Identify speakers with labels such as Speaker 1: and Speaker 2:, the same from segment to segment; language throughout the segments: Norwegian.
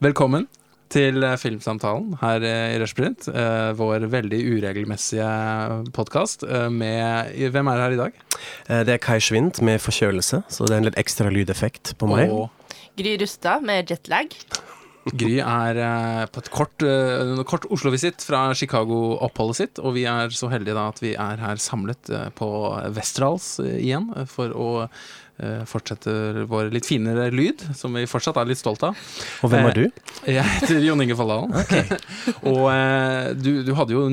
Speaker 1: Velkommen til eh, Filmsamtalen her eh, i Rushprint. eh, Vår veldig uregelmessige podkast med Hvem er det her i dag?
Speaker 2: Det er Kai Schwint med forkjølelse, så det er en litt ekstra lydeffekt på meg.
Speaker 1: Og
Speaker 3: Gry Rustad med jetlag.
Speaker 1: Gry er på et kort, kort Oslo-visitt fra Chicago-oppholdet sitt, og vi er så heldige da at vi er her samlet på Westerdals igjen for å eh, fortsette vår litt finere lyd, som vi fortsatt er litt stolt av.
Speaker 2: Og hvem er
Speaker 1: Eh,
Speaker 2: du?
Speaker 1: Jeg heter Jon Inge Falldalen. og eh, du, du hadde jo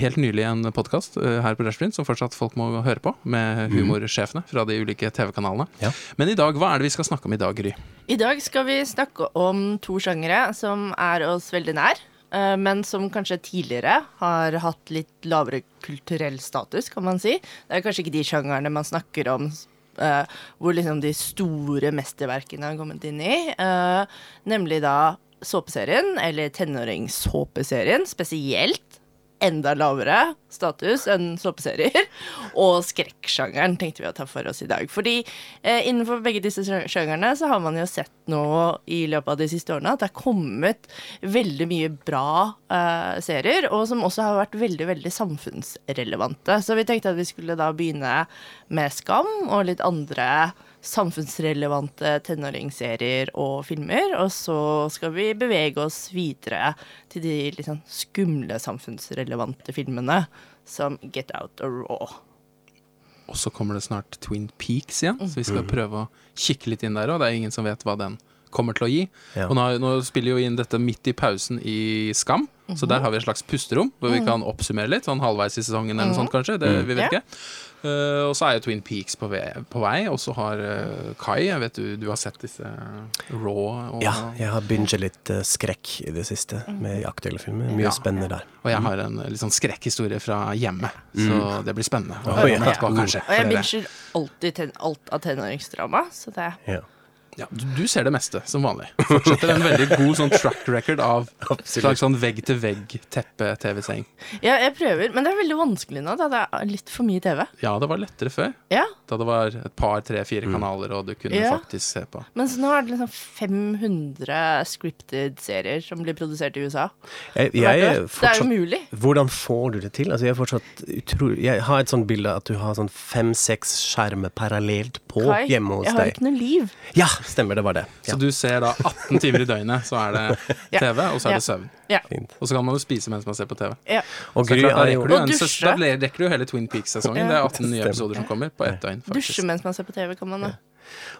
Speaker 1: helt nylig en podkast her på Rushprint som fortsatt folk må høre på, med humorsjefene fra de ulike TV-kanalene.
Speaker 2: Ja.
Speaker 1: Men i dag, hva er det vi skal snakke om i dag, Gry?
Speaker 3: I dag skal vi snakke om to sjangere som er oss veldig nær. eh, Men som kanskje tidligere har hatt litt lavere kulturell status, kan man si. Det er kanskje ikke de sjangerne man snakker om eh, hvor liksom de store mesterverkene har kommet inn i. Uh, nemlig da såpeserien, eller tenåringssåpeserien spesielt. Enda lavere status enn såpeserier. Og skrekksjangeren tenkte vi å ta for oss i dag. Fordi eh, innenfor begge disse sj- sjangerne så har man jo sett nå i løpet av de siste årene at det har kommet veldig mye bra eh, serier, og som også har vært veldig, veldig samfunnsrelevante. Så vi tenkte at vi skulle da begynne med Skam og litt andre samfunnsrelevante tenåringsserier og filmer. Og så skal vi bevege oss videre til de litt sånn skumle samfunnsrelevante filmene som Get Out og Raw.
Speaker 1: Og så kommer det snart Twin Peaks igjen, så vi skal prøve å kikke litt inn der. Og det er ingen som vet hva den kommer til å gi.
Speaker 2: Ja.
Speaker 1: Og nå, nå spiller jo inn dette midt i pausen i Skam, så der har vi et slags pusterom hvor vi kan oppsummere litt, sånn halvveis i sesongen eller noe sånt kanskje. Det, vi vet
Speaker 3: Ja.
Speaker 1: ikke. Eh, og så er jo Twin Peaks på vei, på vei og så har uh, Kai, jeg vet du, du har sett disse Raw og,
Speaker 2: Ja, jeg har binget litt uh, skrekk i det siste med aktuelle filmer. Mye
Speaker 1: Ja.
Speaker 2: spennende der.
Speaker 1: og jeg har en litt sånn skrekkhistorie fra hjemmet, så det blir spennende. å høre om etterpå, kanskje.
Speaker 3: Og jeg binger alltid ten alt av tenåringsdrama, så det
Speaker 2: Ja.
Speaker 1: Ja, du, du ser det meste, som vanlig. Fortsetter en veldig god sånn track record av slags sånn vegg-til-vegg-teppe-TV-seng.
Speaker 3: Ja, jeg prøver, men det er veldig vanskelig nå, da det er litt for mye TV.
Speaker 1: Ja, det var lettere før.
Speaker 3: Ja,
Speaker 1: Da det var et par, tre, fire kanaler, og du kunne
Speaker 3: Ja.
Speaker 1: faktisk se på.
Speaker 3: mens nå er det liksom 500 scripted serier som blir produsert i USA.
Speaker 2: Jeg, jeg er
Speaker 3: det er jo mulig.
Speaker 2: Hvordan får du det til? Altså, jeg, er fortsatt utrolig, jeg har et sånt bilde at du har sånn fem-seks skjermer parallelt på
Speaker 3: Kai,
Speaker 2: hjemme hos deg.
Speaker 3: jeg har
Speaker 2: deg.
Speaker 3: ikke noe liv.
Speaker 2: Ja, stemmer, det var det. Ja,
Speaker 1: Så du ser da 18 timer i døgnet, så er det TV, og så er det søvn. Og så kan man jo spise mens man ser på TV.
Speaker 3: ja.
Speaker 2: Og
Speaker 1: Så
Speaker 2: Gry
Speaker 1: klart, da
Speaker 2: er
Speaker 1: rekker du,
Speaker 3: Og
Speaker 1: en, så, da rekker du jo hele Twin Peaks-sesongen.
Speaker 3: Ja.
Speaker 1: Det er 18 nye episoder som kommer på ett døgn, faktisk.
Speaker 3: Dusje mens man ser på TV, kan man da.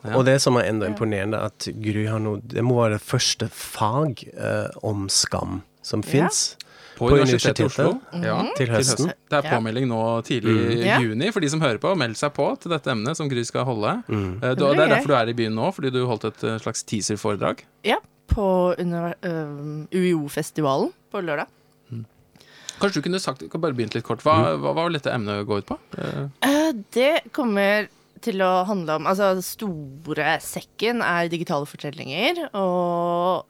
Speaker 1: Ja.
Speaker 2: Og det som er enda imponerende, at Gry har noe Det må være det første fag eh, om skam som fins.
Speaker 1: På,
Speaker 2: På
Speaker 1: Universitetet i. Oslo. Ja,
Speaker 2: Til høsten.
Speaker 1: Det er påmelding nå tidlig i
Speaker 3: mm.
Speaker 1: juni for de som hører på. Meld seg på til dette emnet som Gry skal holde.
Speaker 2: Mm.
Speaker 1: Eh, du, det er derfor du er i byen nå, fordi du holdt et eh, slags teaser-foredrag.
Speaker 3: Ja, på UiO-festivalen på lørdag.
Speaker 1: Kanskje du kunne sagt, kan bare begynt litt kort. Hva,
Speaker 2: var
Speaker 1: hva, hva vil dette emnet gå ut på? Eh,
Speaker 3: Eh, Det kommer til å handle om Altså, store sekken er digitale fortellinger, og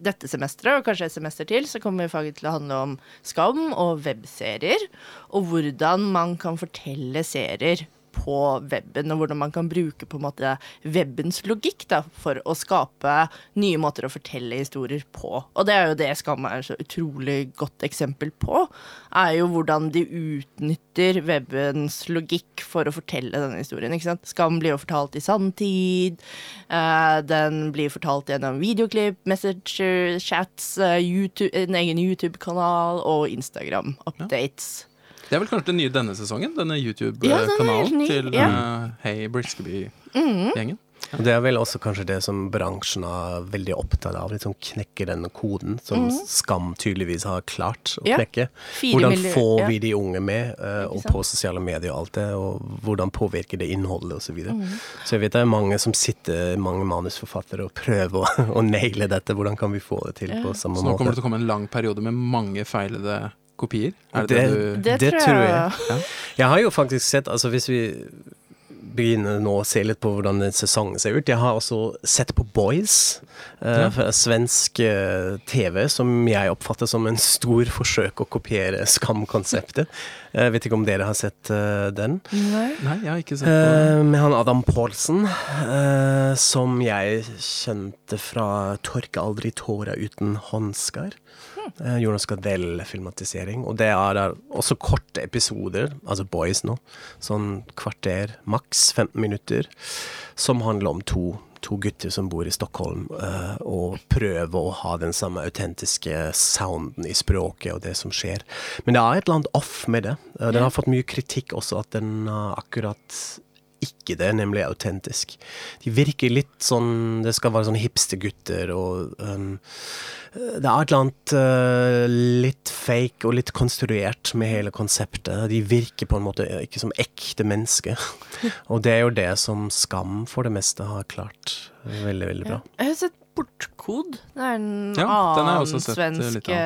Speaker 3: dette semesteret, og kanskje et semester til, så kommer faget til å handle om skam og webserier, og hvordan man kan fortelle serier på weben, og hvordan man kan bruke på en måte webens logikk da, for å skape nye måter å fortelle historier på. Og det er jo det Skam er så utrolig godt eksempel på, er jo hvordan de utnytter webens logikk for å fortelle denne historien. ikke sant? Skam blir jo fortalt i sanntid, eh, den blir fortalt gjennom videoklipp, messenger, chats, eh, YouTube, en egen YouTube-kanal og Instagram-updates.
Speaker 1: Det er vel kanskje det nye denne sesongen? Denne YouTube-kanalen
Speaker 3: ja,
Speaker 1: til
Speaker 3: ja.
Speaker 1: eh, Hey Briskeby-gjengen.
Speaker 2: Og det er vel også kanskje det som bransjen er veldig opptatt av. Liksom knekke den koden som Skam tydeligvis har klart å.
Speaker 3: Ja.
Speaker 2: knekke. Hvordan får vi de unge med, uh, og på sosiale medier og alt det, og hvordan påvirker det innholdet osv. Så, videre.
Speaker 3: Mhm.
Speaker 2: så jeg vet det er mange som sitter, mange manusforfattere, og prøver å, å naile dette. Hvordan kan vi få det til på samme måte?
Speaker 1: Så nå kommer det til å komme en lang periode med mange feilede kopier. Er det det,
Speaker 2: Det-
Speaker 1: du
Speaker 3: Det,
Speaker 2: Det
Speaker 3: tror
Speaker 2: tror
Speaker 3: jeg.
Speaker 2: jeg. Jeg har jo faktisk sett, altså hvis vi begynne nå å se litt på hvordan sesongen ser ut. Jeg har også sett på Boys, eh,
Speaker 1: Ja.
Speaker 2: svensk eh, TV, som jeg oppfatter som en stor forsøk å kopiere Skam-konseptet. Jeg vet ikke om dere har sett uh, den?
Speaker 3: Nei.
Speaker 1: Nei, jeg har ikke sett den.
Speaker 2: Uh, med han Adam Paulsen, uh, som jeg kjente fra 'Tørke aldri tåra uten håndskar'. Eh, Jonas Gardell-filmatisering. Og det er også korte episoder, altså Boys nå, sånn kvarter, maks 15 minutter, som handler om to, to gutter som bor i Stockholm, eh, og prøver å ha den samme autentiske sounden i språket og det som skjer. Men det er et eller annet off med det. Eh, Den har fått mye kritikk også, at den akkurat ikke det, nemlig autentisk. De virker litt sånn Det skal være sånne hipstergutter og um, Det er et eller annet uh, litt fake og litt konstruert med hele konseptet. De virker på en måte ikke som ekte mennesker. og det er jo det som Skam for det meste har klart veldig, veldig bra.
Speaker 3: Jeg har sett Bortkod. Det er en
Speaker 1: Ja,
Speaker 3: annen
Speaker 1: sett
Speaker 3: svensk
Speaker 1: litt av, ja.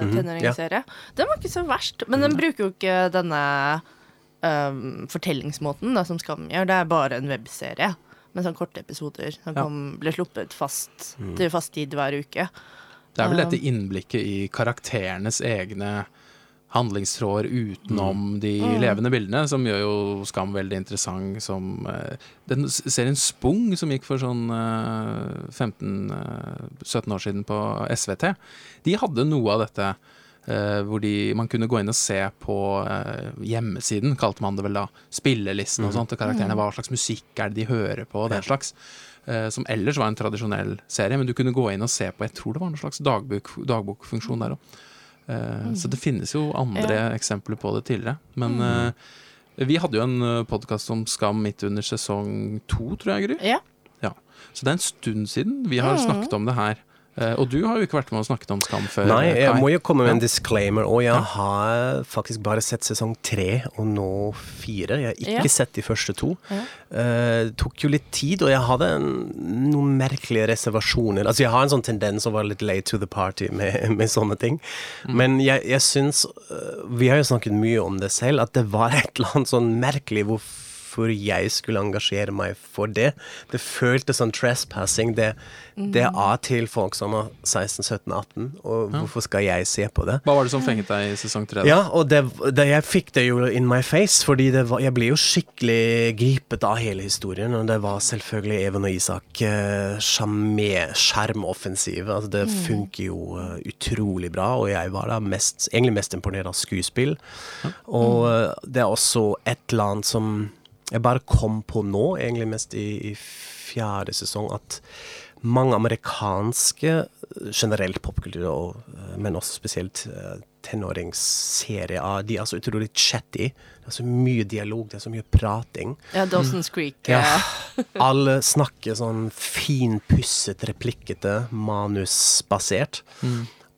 Speaker 3: eh,
Speaker 2: Mhm,
Speaker 3: tenåringsserie. Den var ikke så verst, men den bruker jo ikke denne um, fortellingsmåten da, som Skam gjør. Det er bare en webserie med sånne korte episoder som
Speaker 1: Ja.
Speaker 3: kom, ble sluppet fast til fast tid hver uke.
Speaker 1: Det er vel dette innblikket i karakterenes egne handlingstråder utenom de levende bildene, som gjør jo Skam veldig interessant som uh, Den serien Spung, som gikk for sånn uh, 15-17 år siden på SVT, de hadde noe av dette. Eh, hvor de, man kunne gå inn og se på eh, hjemmesiden, kalte man det vel da, spillelisten og sånt, til karakterene. Hva slags musikk er det de hører på, og den slags. Eh, som ellers var en tradisjonell serie, men du kunne gå inn og se på Jeg tror det var en slags dagbok, dagbokfunksjon der òg. Så det finnes jo andre eksempler på det tidligere. Men eh, vi hadde jo en podkast om Skam midt under sesong to, tror jeg, Gry.
Speaker 3: Ja.
Speaker 1: Ja. Så det er en stund siden vi har snakket om det her. Eh, og du har jo ikke vært med og snakket om Skam før.
Speaker 2: Nei, jeg
Speaker 1: Kai.
Speaker 2: må jo komme med en disclaimer. Og jeg
Speaker 1: Ja.
Speaker 2: har faktisk bare sett sesong tre og nå fire. Jeg har ikke
Speaker 3: Ja.
Speaker 2: sett de første to.
Speaker 3: Ja.
Speaker 2: Uh, tok jo litt tid, og jeg hadde en, noen merkelige reservasjoner. Altså, jeg har en sånn tendens å være litt late to the party med, med sånne ting. Men jeg, jeg syns eh, Vi har jo snakket mye om det selv, at det var et eller annet sånn merkelig hvorfor jeg skulle engasjere meg for det. Det føltes som trespassing. Det, det er til folk som er 16-17-18, og hvorfor skal jeg se på det?
Speaker 1: Hva var det som fenget deg i sesong tre?
Speaker 2: Ja, og det, det, jeg fikk det jo in my face, fordi var, jeg ble jo skikkelig gripet av hele historien. Og det var selvfølgelig Even og Isak sjarmoffensiv. sjarme- Altså, det funker jo eh, utrolig bra, og jeg var da mest, egentlig mest imponert av skuespill. Og eh, det er også et eller annet som jeg bare kom på nå, egentlig mest i, i fjerde sesong, at mange amerikanske, generelt popkultur, og, eh, men også spesielt eh, tenåringsserier, de er så utrolig chatty. Det er så mye dialog, det er så mye prating.
Speaker 3: Ja, Dawson's Creek.
Speaker 2: Ja.
Speaker 3: ja.
Speaker 2: Alle snakker sånn finpusset, replikkete, manusbasert.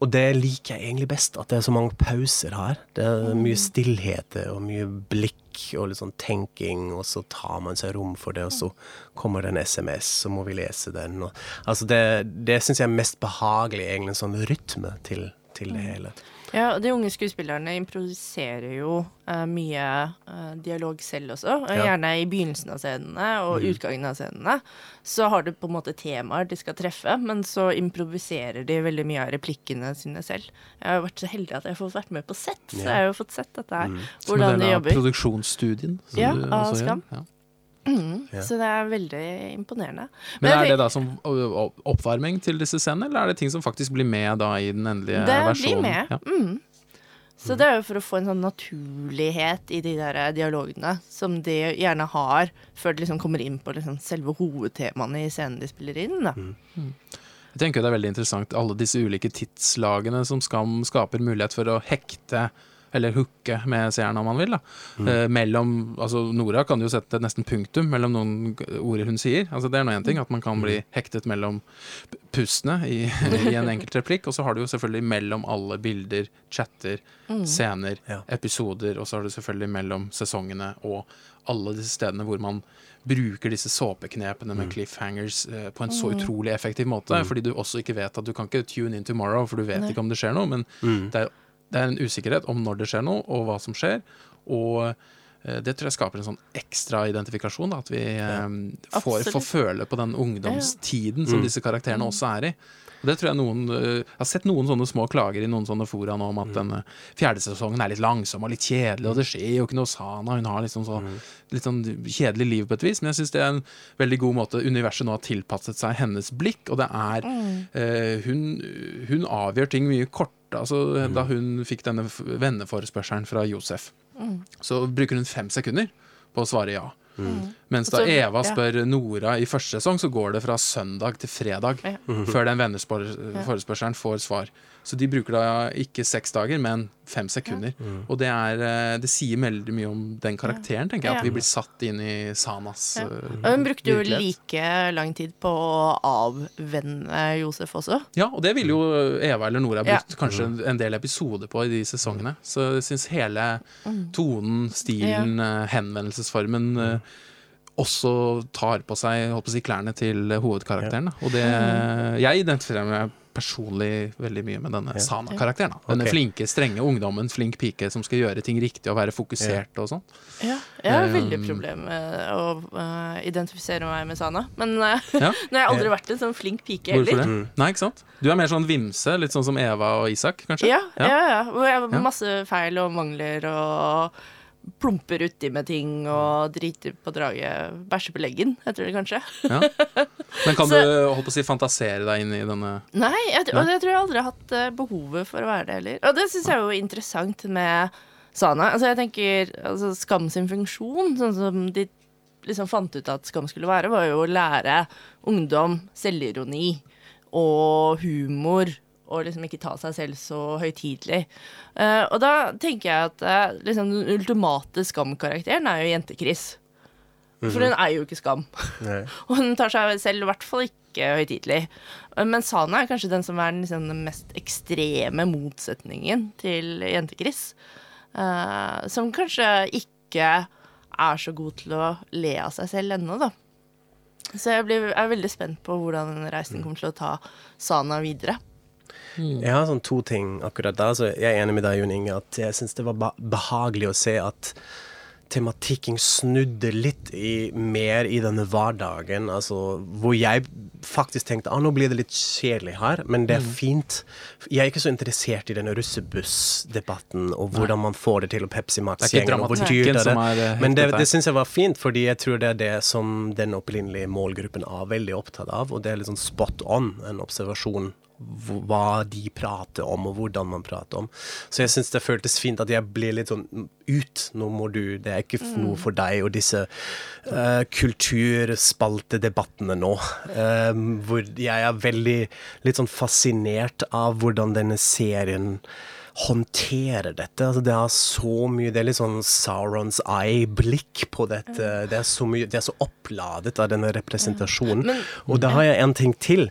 Speaker 2: Og det liker jeg egentlig best, at det er så mange pauser her. Det er mye stillheter og mye blikk og litt sånn tenking, og så tar man seg rom for det, og så kommer det en SMS, så må vi lese den. Og, altså det det syns jeg er mest behagelig, egentlig, en sånn rytme til, til det hele.
Speaker 3: Ja, de unge skuespillerne improviserer jo uh, mye uh, dialog selv også. og
Speaker 2: Ja. Mm.
Speaker 3: Gjerne i begynnelsen av scenene og utgangen av scenene. Så har du på en måte temaer de skal treffe, men så improviserer de veldig mye av replikkene sine selv. Jeg har vært så heldig at jeg har fått vært med på sett, så jeg har jo fått sett dette her.
Speaker 2: Mm.
Speaker 1: Som en
Speaker 3: Hvordan
Speaker 1: del
Speaker 3: de
Speaker 1: av
Speaker 3: jobber.
Speaker 1: produksjonsstudien. som
Speaker 3: Ja,
Speaker 1: du
Speaker 3: av
Speaker 1: også gjør.
Speaker 3: Skam.
Speaker 1: Ja.
Speaker 2: Ja.
Speaker 3: Så det er veldig imponerende.
Speaker 1: Men
Speaker 3: Men
Speaker 1: er det da som oppvarming til disse scenene, eller er det ting som faktisk blir med da i den endelige
Speaker 3: Det blir med.
Speaker 1: Ja.
Speaker 3: Mm. Så det er jo for å få en sånn naturlighet i de der dialogene som de gjerne har, før de liksom kommer inn på liksom selve hovedtemaene i scenen de spiller inn. Da.
Speaker 1: Jeg tenker det er veldig interessant alle disse ulike tidslagene som Skam skaper mulighet for å hekte eller hooke med seeren om man vil. da. Eh, mellom, altså Nora kan jo sette nesten punktum mellom noen ord hun sier. altså Det er nå én ting, at man kan bli hektet mellom pustene i, i en enkelt replikk. Og så har du jo selvfølgelig mellom alle bilder, chatter, scener,
Speaker 2: Ja.
Speaker 1: episoder. Og så har du selvfølgelig mellom sesongene og alle disse stedene hvor man bruker disse såpeknepene med cliffhangers eh, på en så utrolig effektiv måte. Fordi du også ikke vet at du kan ikke tune in tomorrow, for du vet ikke om det skjer noe. Men det, er, det er en usikkerhet om når det skjer noe, og hva som skjer. Og eh, det tror jeg skaper en sånn ekstra identifikasjon. Da, at vi ja. får, får føle på den ungdomstiden som
Speaker 2: Mm.
Speaker 1: disse karakterene også er i. Og det tror Jeg noen eh, Jeg har sett noen sånne små klager i noen sånne fora nå om at denne fjerde sesongen er litt langsom og litt kjedelig, og det skjer jo ikke noe Sana. Hun har liksom så, litt sånn kjedelig liv på et vis. Men jeg syns det er en veldig god måte universet nå har tilpasset seg hennes blikk, og det er eh, hun, hun avgjør ting mye kortere. Altså, Da hun fikk denne venneforespørselen fra Josef, så bruker hun fem sekunder på å svare ja. Mens da Eva spør Nora i første sesong, så går det fra søndag til fredag før den venneforespørselen får svar. Så de bruker da ikke seks dager, men fem sekunder. Og det, er, eh, det sier veldig mye om den karakteren, tenker jeg. At vi blir satt inn i Sanas
Speaker 3: Ja.
Speaker 1: eh,
Speaker 3: Og hun brukte jo
Speaker 1: virkelighet.
Speaker 3: like lang tid på å avvenne Josef også.
Speaker 1: Ja, og det ville jo Eva eller Nora
Speaker 3: Ja.
Speaker 1: brukt kanskje en- en del episoder på i de sesongene. Så jeg syns hele tonen, stilen, eh, henvendelsesformen også tar på seg holdt på å si, klærne til hovedkarakteren. Da. Og det Jeg identifiserer meg personlig veldig mye med denne Sana-karakteren. Denne flinke, strenge ungdommen, flink pike som skal gjøre ting riktig og være fokusert og sånn.
Speaker 3: Ja, jeg har
Speaker 1: Um,
Speaker 3: veldig problem med å uh, identifisere meg med Sana. Men uh,
Speaker 1: Ja.
Speaker 3: nå har jeg aldri vært en sånn flink pike
Speaker 1: Hvorfor
Speaker 3: heller.
Speaker 1: det? Nei, ikke sant? Du er mer sånn vimse, litt sånn som Eva og Isak, kanskje?
Speaker 3: Ja, ja, ja. Hvor jeg har
Speaker 1: Ja.
Speaker 3: masse feil og mangler og plumper uti med ting og driter på draget. Bæsjer på leggen, heter det kanskje.
Speaker 1: Ja. Men kan
Speaker 3: Så-
Speaker 1: du holdt på å si, fantasere deg inn i denne
Speaker 3: Nei, jeg, og jeg tror jeg aldri har hatt eh, behovet for å være det heller. Og det syns jeg er jo interessant med Sana. Altså jeg tenker, altså Skam sin funksjon, sånn som de liksom fant ut at Skam skulle være, var jo å lære ungdom selvironi og humor. Og liksom ikke ta seg selv så høytidelig. Uh, og da tenker jeg at uh, liksom, den ultimate Skam-karakteren er jo Jente-Chris. For hun er jo ikke Skam. Og hun tar seg selv i hvert fall ikke høytidelig. Men Sana er kanskje den som er den, liksom, den mest ekstreme motsetningen til Jente-Chris. Eh, som kanskje ikke er så god til å le av seg selv ennå, da. Så jeg blir, er veldig spent på hvordan reisen kommer til å ta Sana videre.
Speaker 2: Jeg har sånn to ting akkurat da. Så jeg er enig med deg, Jon Inge, at jeg syns det var behagelig å se at tematikken snudde litt i, mer i denne hverdagen. Altså, hvor jeg faktisk tenkte ah, nå blir det litt kjedelig her, men det er fint. Jeg er ikke så interessert i denne russebussdebatten og hvordan man får det til, og Pepsi Max-gjengen, og hvor dyrt det.
Speaker 1: er eh,
Speaker 2: Men det, det syns jeg var fint, fordi jeg tror det er det som den opprinnelige målgruppen er veldig opptatt av. Og det er litt sånn spot on, en observasjon hva de prater om, og hvordan man prater om. Så jeg syns det føltes fint at jeg ble litt sånn ut. Nå må du Det er ikke f- noe for deg. Og disse uh, kulturspaltedebattene nå, Uh, hvor jeg er veldig litt sånn fascinert av hvordan denne serien håndterer dette. Altså, det er så mye Det er litt sånn Saurons eye-blikk på dette. Det er så mye Det er så oppladet av denne representasjonen. Og da har jeg en ting til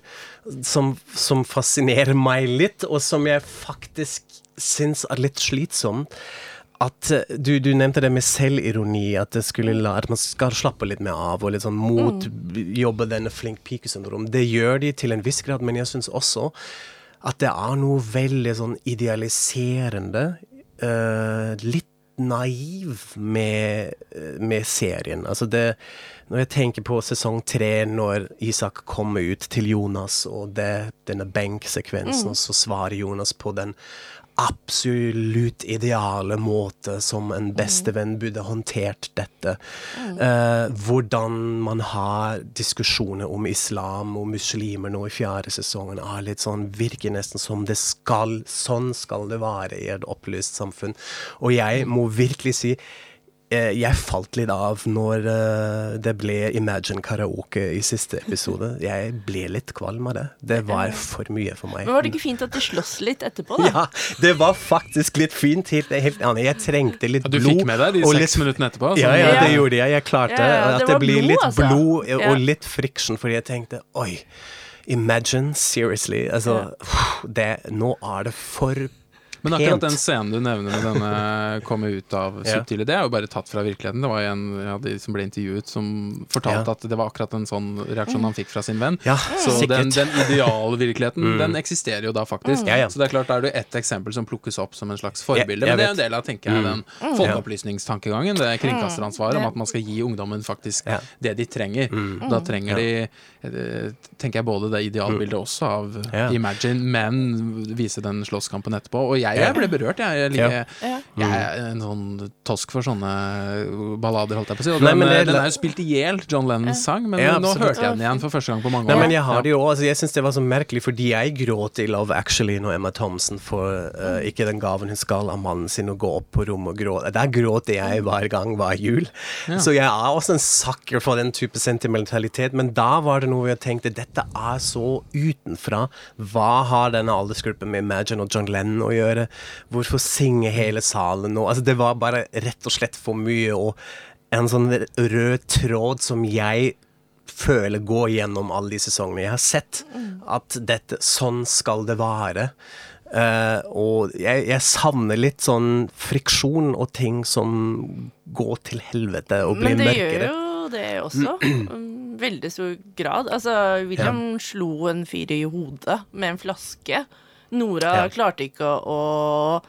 Speaker 2: som, som fascinerer meg litt, og som jeg faktisk syns er litt slitsom At eh, du, du nevnte det med selvironi, at, det skulle la, at man skal slappe litt mer av og litt sånn motjobbe denne flink pike-syndrom. Det gjør de til en viss grad, men jeg syns også at det er noe veldig sånn idealiserende, uh, litt naiv med, eh, med serien. Altså det Når jeg tenker på sesong tre, når Isak kommer ut til Jonas, og det, denne benksekvensen, og så svarer Jonas på den absolutt ideale måte som en bestevenn burde håndtert dette. Eh, hvordan man har diskusjoner om islam og muslimer nå i fjerde sesongen, er litt sånn, virker nesten som det skal, sånn skal det være i et opplyst samfunn. Og jeg må virkelig si jeg falt litt av når eh, det ble Imagine karaoke i siste episode. Jeg ble litt kvalm av det. Det var for mye for meg.
Speaker 3: Men var det ikke fint at de sloss litt etterpå, da?
Speaker 2: Ja, det var faktisk litt fint. Helt, helt annet. Jeg trengte litt
Speaker 1: Ja, du fikk med deg de seks
Speaker 2: litt-
Speaker 1: minuttene etterpå?
Speaker 2: Ja,
Speaker 1: sånn-
Speaker 2: ja, det gjorde jeg. Jeg klarte
Speaker 3: Ja, ja, det
Speaker 2: at det blir
Speaker 3: blod,
Speaker 2: litt
Speaker 3: altså.
Speaker 2: blod og litt friksjon, fordi jeg tenkte oi, imagine, seriously. Altså, det, nå er det for
Speaker 1: Men akkurat
Speaker 2: pent.
Speaker 1: den scenen du nevner med denne komme ut av
Speaker 2: Ja.
Speaker 1: subtile, det er jo bare tatt fra virkeligheten. Det var en av de som ble intervjuet som fortalte
Speaker 2: Ja.
Speaker 1: at det var akkurat en sånn reaksjon han fikk fra sin venn.
Speaker 2: Ja,
Speaker 1: Så den,
Speaker 2: sikkert.
Speaker 1: den idealvirkeligheten, den eksisterer jo da faktisk.
Speaker 2: Ja, ja.
Speaker 1: Så det er klart, da er det ett eksempel som plukkes opp som en slags forbilde. Men det er en del av tenker jeg, den folkeopplysningstankegangen, det kringkasteransvaret om at man skal gi ungdommen faktisk
Speaker 2: Ja.
Speaker 1: det de trenger. Da trenger de, eh, tenker jeg, både det idealbildet også av
Speaker 2: Ja.
Speaker 1: Imagine, men vise den slåsskampen etterpå. Og jeg, jeg ble berørt, jeg. Jeg,
Speaker 2: Ja.
Speaker 1: liker,
Speaker 3: Ja.
Speaker 1: jeg er en sånn tosk for sånne ballader, holdt jeg på å si. Og
Speaker 2: Nei,
Speaker 1: den,
Speaker 2: det-
Speaker 1: den er jo spilt i hjel, John Lennons sang, men
Speaker 2: Ja,
Speaker 1: nå hørte jeg den igjen for første gang på mange
Speaker 2: Nei,
Speaker 1: år.
Speaker 2: men jeg har det jo også, altså Jeg syns det var så merkelig, fordi jeg gråt i Love Actually når Emma Thompson får uh, ikke den gaven hun skal av mannen sin, å gå opp på rommet og gråte. Der gråter jeg hver gang hver jul. Så jeg er også en sucker for den type sentimentalitet, men da var det noe jeg tenkte dette er så utenfra. Hva har denne aldersgruppen med Imagine og John Lennon å gjøre? Hvorfor synger hele salen nå? Altså, det var bare rett og slett for mye, og en sånn rød tråd som jeg føler går gjennom alle de sesongene. Jeg har sett at dette, sånn skal det være. Uh, og jeg, jeg savner litt sånn friksjon og ting som går til helvete og blir
Speaker 3: Men det
Speaker 2: mørkere.
Speaker 3: gjør jo det også. Veldig stor grad. Altså, William slo en fyr i hodet med en flaske. Nora
Speaker 2: Ja.
Speaker 3: klarte ikke å, å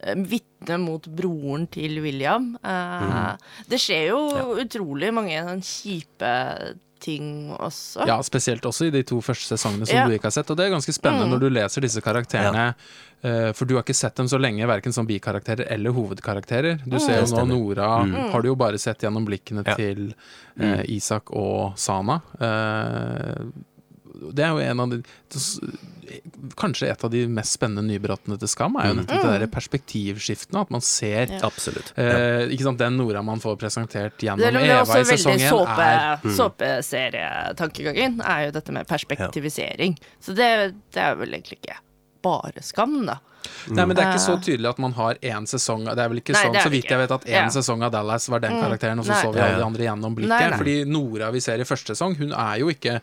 Speaker 3: eh, vitne mot broren til William. Uh,
Speaker 2: Mm.
Speaker 3: Det skjer jo utrolig mange sånn kjipe ting også.
Speaker 1: Ja, spesielt også i de to første sesongene som
Speaker 3: Ja.
Speaker 1: du ikke har sett. Og det er ganske spennende når du leser disse karakterene, eh, for du har ikke sett dem så lenge, verken som bikarakterer eller hovedkarakterer. Du ser jo nå
Speaker 2: Nora
Speaker 1: Nora har du jo bare sett gjennom blikkene
Speaker 2: Ja.
Speaker 1: til eh, Isak og Sana. Eh, det er jo en av de Kanskje et av de mest spennende nybrottene til Skam er jo nettopp det der perspektivskiftene, at man ser
Speaker 3: Ja.
Speaker 2: Absolutt.
Speaker 1: eh, ikke sant, Den Nora man får presentert gjennom
Speaker 3: Det det er
Speaker 1: Eva i sesongen,
Speaker 3: såpe,
Speaker 1: er
Speaker 3: såpeserietankegangen, er jo dette med perspektivisering. Så det, det er vel egentlig ikke bare skam, da.
Speaker 1: Nei, men det er ikke så
Speaker 3: Eh.
Speaker 1: tydelig at man har én sesong Det er vel ikke
Speaker 3: Nei,
Speaker 1: sånn, så vidt
Speaker 3: ikke.
Speaker 1: jeg vet, at én
Speaker 3: Ja.
Speaker 1: sesong av Dallas var den karakteren, og så
Speaker 3: Nei.
Speaker 1: så vi alle de andre gjennom blikket.
Speaker 3: Nei, nei.
Speaker 1: Fordi Nora vi ser i første sesong, hun er jo ikke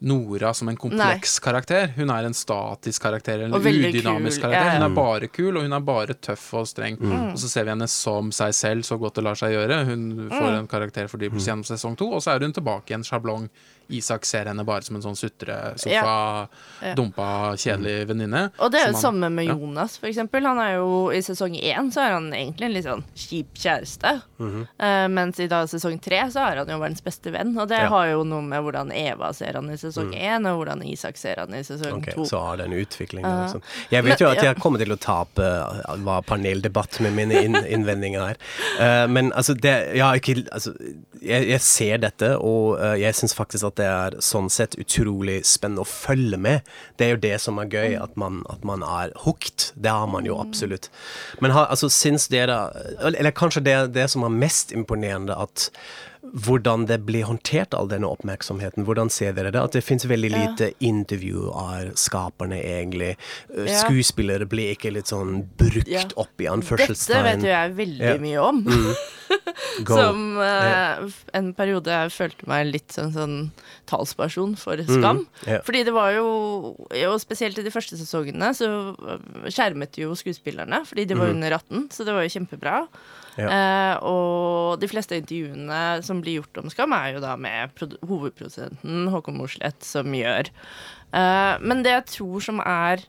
Speaker 1: Nora som en kompleks karakter. Hun er en statisk karakter, eller en udynamisk
Speaker 3: kul,
Speaker 1: karakter.
Speaker 3: ja, ja.
Speaker 1: Hun er bare kul, og hun er bare tøff og streng. Og så ser vi henne som seg selv så godt det lar seg gjøre. Hun får en karakterfordypelse gjennom sesong to, og så er hun tilbake i en sjablong. Isak ser henne bare som en sånn sutresofa,
Speaker 3: Ja. Ja.
Speaker 1: dumpa, kjedelig venninne.
Speaker 3: Og det er jo det samme med
Speaker 1: ja.
Speaker 3: Jonas, for eksempel. Han er jo I sesong én så er han egentlig en litt sånn kjip kjæreste.
Speaker 1: Mm
Speaker 3: -hmm. uh, mens i da sesong tre så er han jo verdens beste venn. Og det
Speaker 2: Ja.
Speaker 3: har jo noe med hvordan Eva ser han i sesong én, og hvordan Isak ser han i sesong
Speaker 2: Ok,
Speaker 3: to.
Speaker 2: så har det en utvikling.
Speaker 3: Uh,
Speaker 2: liksom. Jeg vet
Speaker 3: men-
Speaker 2: jo at
Speaker 3: ja.
Speaker 2: jeg kommer til å tape uh, hva paneldebatt med mine inn, innvendinger her. Uh, men altså, det, ja, ikke, altså jeg, jeg ser dette, og uh, jeg syns faktisk at det er sånn sett utrolig spennende å følge med. Det er jo det som er gøy,
Speaker 3: Mm.
Speaker 2: at man, at man er hooked. Det er man jo absolutt. Men har, altså, syns dere Eller kanskje det, det som er mest imponerende, at hvordan det blir håndtert, all denne oppmerksomheten. Hvordan ser dere det? At det fins veldig
Speaker 3: Ja.
Speaker 2: lite intervju av skaperne, egentlig.
Speaker 3: Ja.
Speaker 2: Skuespillere blir ikke litt sånn brukt
Speaker 3: Ja.
Speaker 2: opp i
Speaker 3: Dette vet jo jeg veldig
Speaker 2: Ja.
Speaker 3: mye om.
Speaker 2: Mm.
Speaker 3: Som uh, en periode jeg følte meg litt som sånn talsperson for Skam.
Speaker 2: ja.
Speaker 3: Fordi det var jo, og spesielt i de første sesongene, så skjermet jo skuespillerne, fordi de var under 18, så det var jo kjempebra.
Speaker 2: Ja.
Speaker 3: Eh, og de fleste intervjuene som blir gjort om Skam, er jo da med produ- hovedprodusenten Håkon Mosleth som gjør. Eh, men det jeg tror som er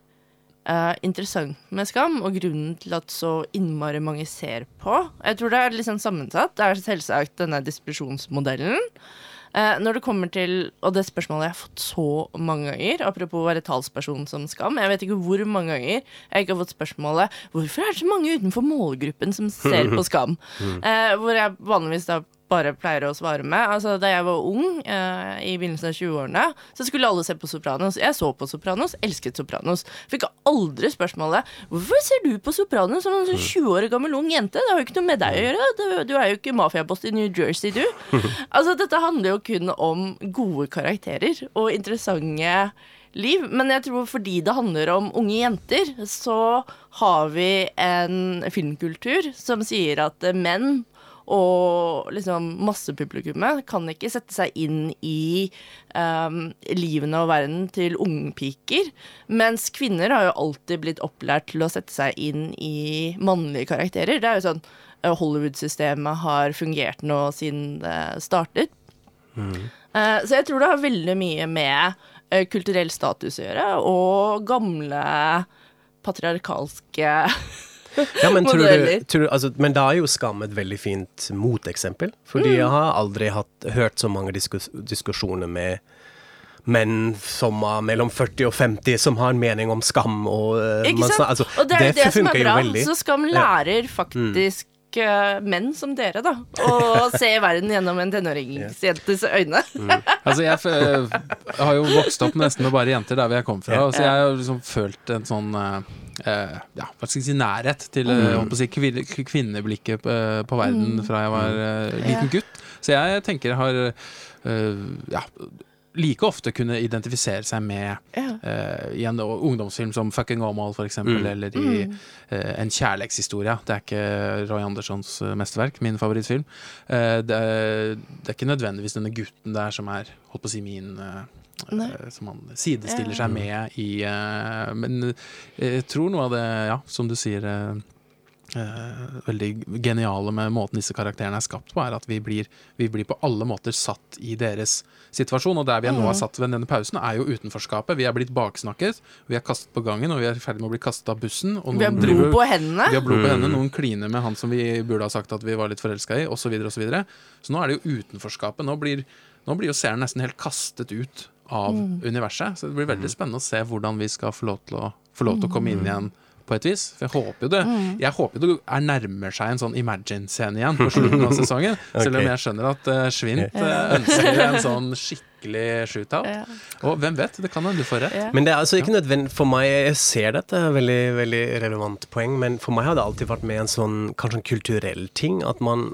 Speaker 3: eh, interessant med Skam, og grunnen til at så innmari mange ser på Jeg tror det er litt sånn sammensatt. Det er selvsagt denne distribusjonsmodellen. Eh, når det kommer til Og det spørsmålet jeg har fått så mange ganger, apropos å være talsperson som Skam Jeg vet ikke hvor mange ganger jeg ikke har fått spørsmålet Hvorfor er det så mange utenfor målgruppen som ser på Skam? Uh, hvor jeg vanligvis da bare pleier å svare med. Altså, da jeg var ung, eh, i begynnelsen av 20-årene, så skulle alle se på Sopranos. Jeg så på Sopranos, elsket Sopranos. Fikk aldri spørsmålet 'Hvorfor ser du på Sopranos som en sånn 20 år gammel ung jente?' Det har jo ikke noe med deg å gjøre. Du, er jo ikke mafiaboss i New Jersey, du. altså, dette handler jo kun om gode karakterer og interessante liv. Men jeg tror fordi det handler om unge jenter, så har vi en filmkultur som sier at menn Og liksom massepublikummet kan ikke sette seg inn i um, livene og verden til ungpiker. Mens kvinner har jo alltid blitt opplært til å sette seg inn i mannlige karakterer. Det er jo sånn eh, Hollywood-systemet har fungert nå siden det startet. Eh, så jeg tror det har veldig mye med uh, kulturell status å gjøre, og gamle patriarkalske
Speaker 2: Ja, men, du, tror, altså, men da er jo Skam et veldig fint moteksempel. Fordi
Speaker 3: Mm.
Speaker 2: jeg har aldri hatt, hørt så mange diskus, diskusjoner med menn som er mellom 40 og 50 som har en mening om skam. Og, uh,
Speaker 3: Ikke sant?
Speaker 2: altså,
Speaker 3: og det er det, det som er bra. Så Skam lærer faktisk eh, menn som dere, da, å se verden gjennom en tenåringsjentes øyne.
Speaker 1: Altså, jeg, f- jeg har jo vokst opp nesten med bare jenter der hvor jeg kom fra, og så jeg har liksom følt en sånn eh, eh, ja, hva skal jeg si, nærhet til mm. holdt å si, kvin- kvinneblikket på, på verden fra jeg var eh, liten gutt. Så jeg tenker jeg har eh, ja, like ofte kunne identifisere seg med
Speaker 3: Ja.
Speaker 1: uh, i en ungdomsfilm som 'Fucking Åmål', for eksempel,
Speaker 2: Mm.
Speaker 1: eller i uh, En kjærlighetshistorie. Det er ikke Roy Anderssons eh, mesterverk, min favorittfilm. Uh, det, er, det er ikke nødvendigvis denne gutten der som er holdt på å si min Som han sidestiller
Speaker 3: Ja.
Speaker 1: seg med i Men jeg tror noe av det, ja, som du sier Uh, eh, veldig geniale med måten disse karakterene er skapt på, er at vi blir, vi blir på alle måter satt i deres situasjon. Og der vi nå
Speaker 3: Mm.
Speaker 1: er satt ved denne pausen, er jo utenforskapet. Vi er blitt baksnakket, vi er kastet på gangen, og vi er i ferd med å bli kastet av bussen. Og
Speaker 3: Vi har blod
Speaker 1: driver-
Speaker 3: på hendene.
Speaker 1: vi har blod på
Speaker 2: Mm.
Speaker 1: hendene, noen kliner med han som vi burde ha sagt at vi var litt forelska i, osv. Så, videre, og så, så nå er det jo utenforskapet. Nå blir, nå blir jo seeren nesten helt kastet ut av
Speaker 3: Mm.
Speaker 1: universet. Så det blir veldig spennende å se hvordan vi skal få lov til å, få lov til å komme
Speaker 3: Mm.
Speaker 1: inn igjen. På et vis. For jeg håper jo det Jeg håper det er nærmer seg en sånn Imagine-scene igjen på slutten av sesongen. Selv om jeg skjønner at uh, Svint eh, ønsker en sånn skikkelig shootout.
Speaker 3: Ja.
Speaker 1: Og hvem vet, det kan hende du får rett.
Speaker 3: Ja.
Speaker 2: Men det er altså ikke nødvendig For meg, jeg ser dette er veldig, veldig relevant poeng, men for meg har det alltid vært med en sånn kanskje en kulturell ting. At man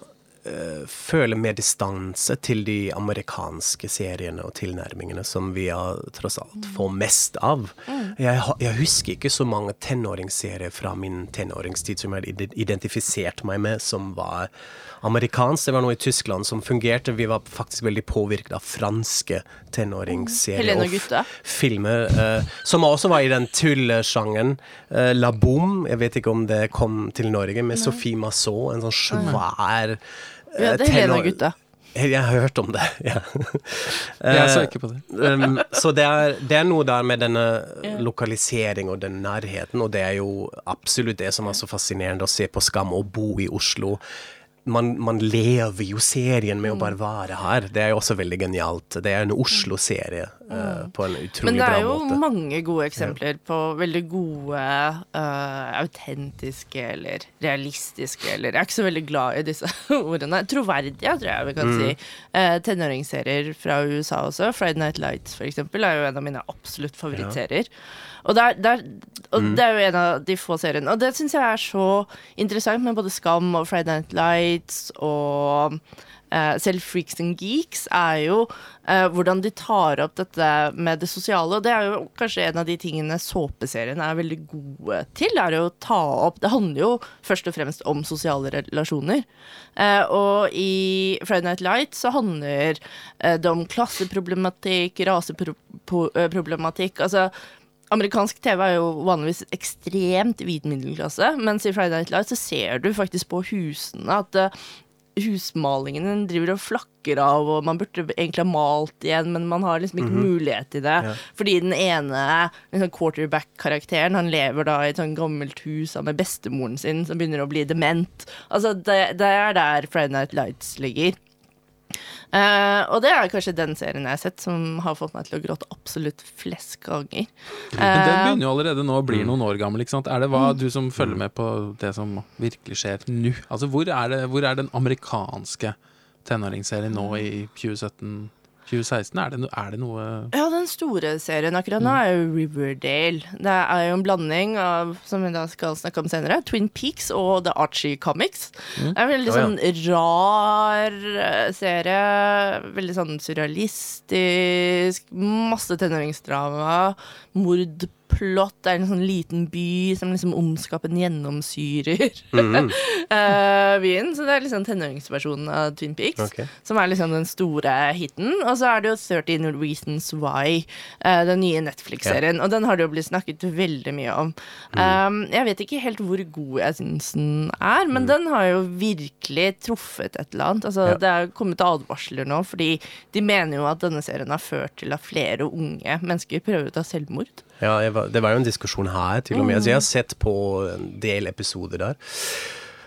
Speaker 2: føler mer distanse til de amerikanske seriene og tilnærmingene som vi har, tross alt får mest av. Jeg, jeg husker ikke så mange tenåringsserier fra min tenåringstid som jeg identifiserte identifisert meg med, som var amerikansk. Det var noe i Tyskland som fungerte. Vi var faktisk veldig påvirket av franske tenåringsserier.
Speaker 3: Helene og
Speaker 2: filmer eh, som også var i den tullesjangeren. Uh, La Boom, jeg vet ikke om det kom til Norge, med Sophie Massot, en sånn svær
Speaker 3: Vi
Speaker 2: det
Speaker 3: er Helena-gutta.
Speaker 2: Jeg, jeg har hørt om det, ja.
Speaker 1: Jeg så
Speaker 2: Eh,
Speaker 1: ikke på det.
Speaker 2: um, så det er, det er noe der med denne
Speaker 3: Ja.
Speaker 2: lokalisering og den nærheten, og det er jo absolutt det som er så fascinerende å se på Skam og bo i Oslo. Man, man lever jo serien med å bare være her. Det er jo også veldig genialt. Det er en Oslo-serie eh, på en
Speaker 3: Men det er jo
Speaker 2: måte.
Speaker 3: mange gode eksempler på veldig gode, uh, autentiske eller realistiske eller Jeg er ikke så veldig glad i disse ordene. Troverdige, tror jeg vi kan
Speaker 2: Mm.
Speaker 3: si. Uh, tenåringsserier fra USA også. Friday Night Lights, for eksempel, er jo en av mine absolutt favorittserier. Og, der, der, og
Speaker 2: Mm.
Speaker 3: det er jo en av de få seriene. Og det syns jeg er så interessant med både Skam og Friday Night Lights og selv Freaks and Geeks, er jo uh, hvordan de tar opp dette med det sosiale. Og det er jo kanskje en av de tingene såpeseriene er veldig gode til. er å ta opp Det handler jo først og fremst om sosiale relasjoner. Uh, og i Friday Night Lights så handler uh, det om klasseproblematikk, raseproblematikk. Altså Amerikansk TV er jo vanligvis ekstremt hvit middelklasse, mens i Friday Night Lights så ser du faktisk på husene at eh, husmalingen driver og flakker av, og man burde egentlig ha malt igjen, men man har liksom ikke mulighet til det.
Speaker 2: Ja.
Speaker 3: Fordi den ene liksom quarterback-karakteren, han lever da i et sånn gammelt hus med bestemoren sin, som begynner å bli dement. Altså, det, det er der Friday Night Lights ligger. Eh, og det er kanskje den serien jeg har sett som har fått meg til å gråte absolutt flest ganger.
Speaker 1: Men den
Speaker 3: Eh,
Speaker 1: begynner jo allerede nå å bli noen år gammel. ikke sant? Er det hva du som følger med på det som virkelig skjer nå? Altså, hvor er, det, hvor er den amerikanske tenåringsserien nå i 2017? 2016? Er det, no, er det noe
Speaker 3: Ja, den store serien akkurat nå er jo Riverdale. Det er jo en blanding av, som vi da skal snakke om senere, Twin Peaks og The Archie Comics. Det er en veldig
Speaker 2: Å, ja.
Speaker 3: sånn rar eh, serie. Veldig sånn surrealistisk. Masse tenåringsdrama. Mord plott. Det er en sånn liten by som liksom ondskapen gjennomsyrer eh, byen. Så det er liksom tenåringsversjonen av Twin Peaks.
Speaker 2: okay.
Speaker 3: Som er liksom den store hiten. Og så er det jo 30 Reasons Why, eh, den nye Netflix-serien. Og den har det jo blitt snakket veldig mye om. Um, jeg vet ikke helt hvor god jeg syns den er, men den har jo virkelig truffet et eller annet. Altså,
Speaker 2: Ja.
Speaker 3: Det er kommet advarsler nå, fordi de mener jo at denne serien har ført til at flere unge mennesker prøver å ta selvmord.
Speaker 2: Ja, var, det var jo en diskusjon her, til og med. Så jeg har sett på en del episoder der.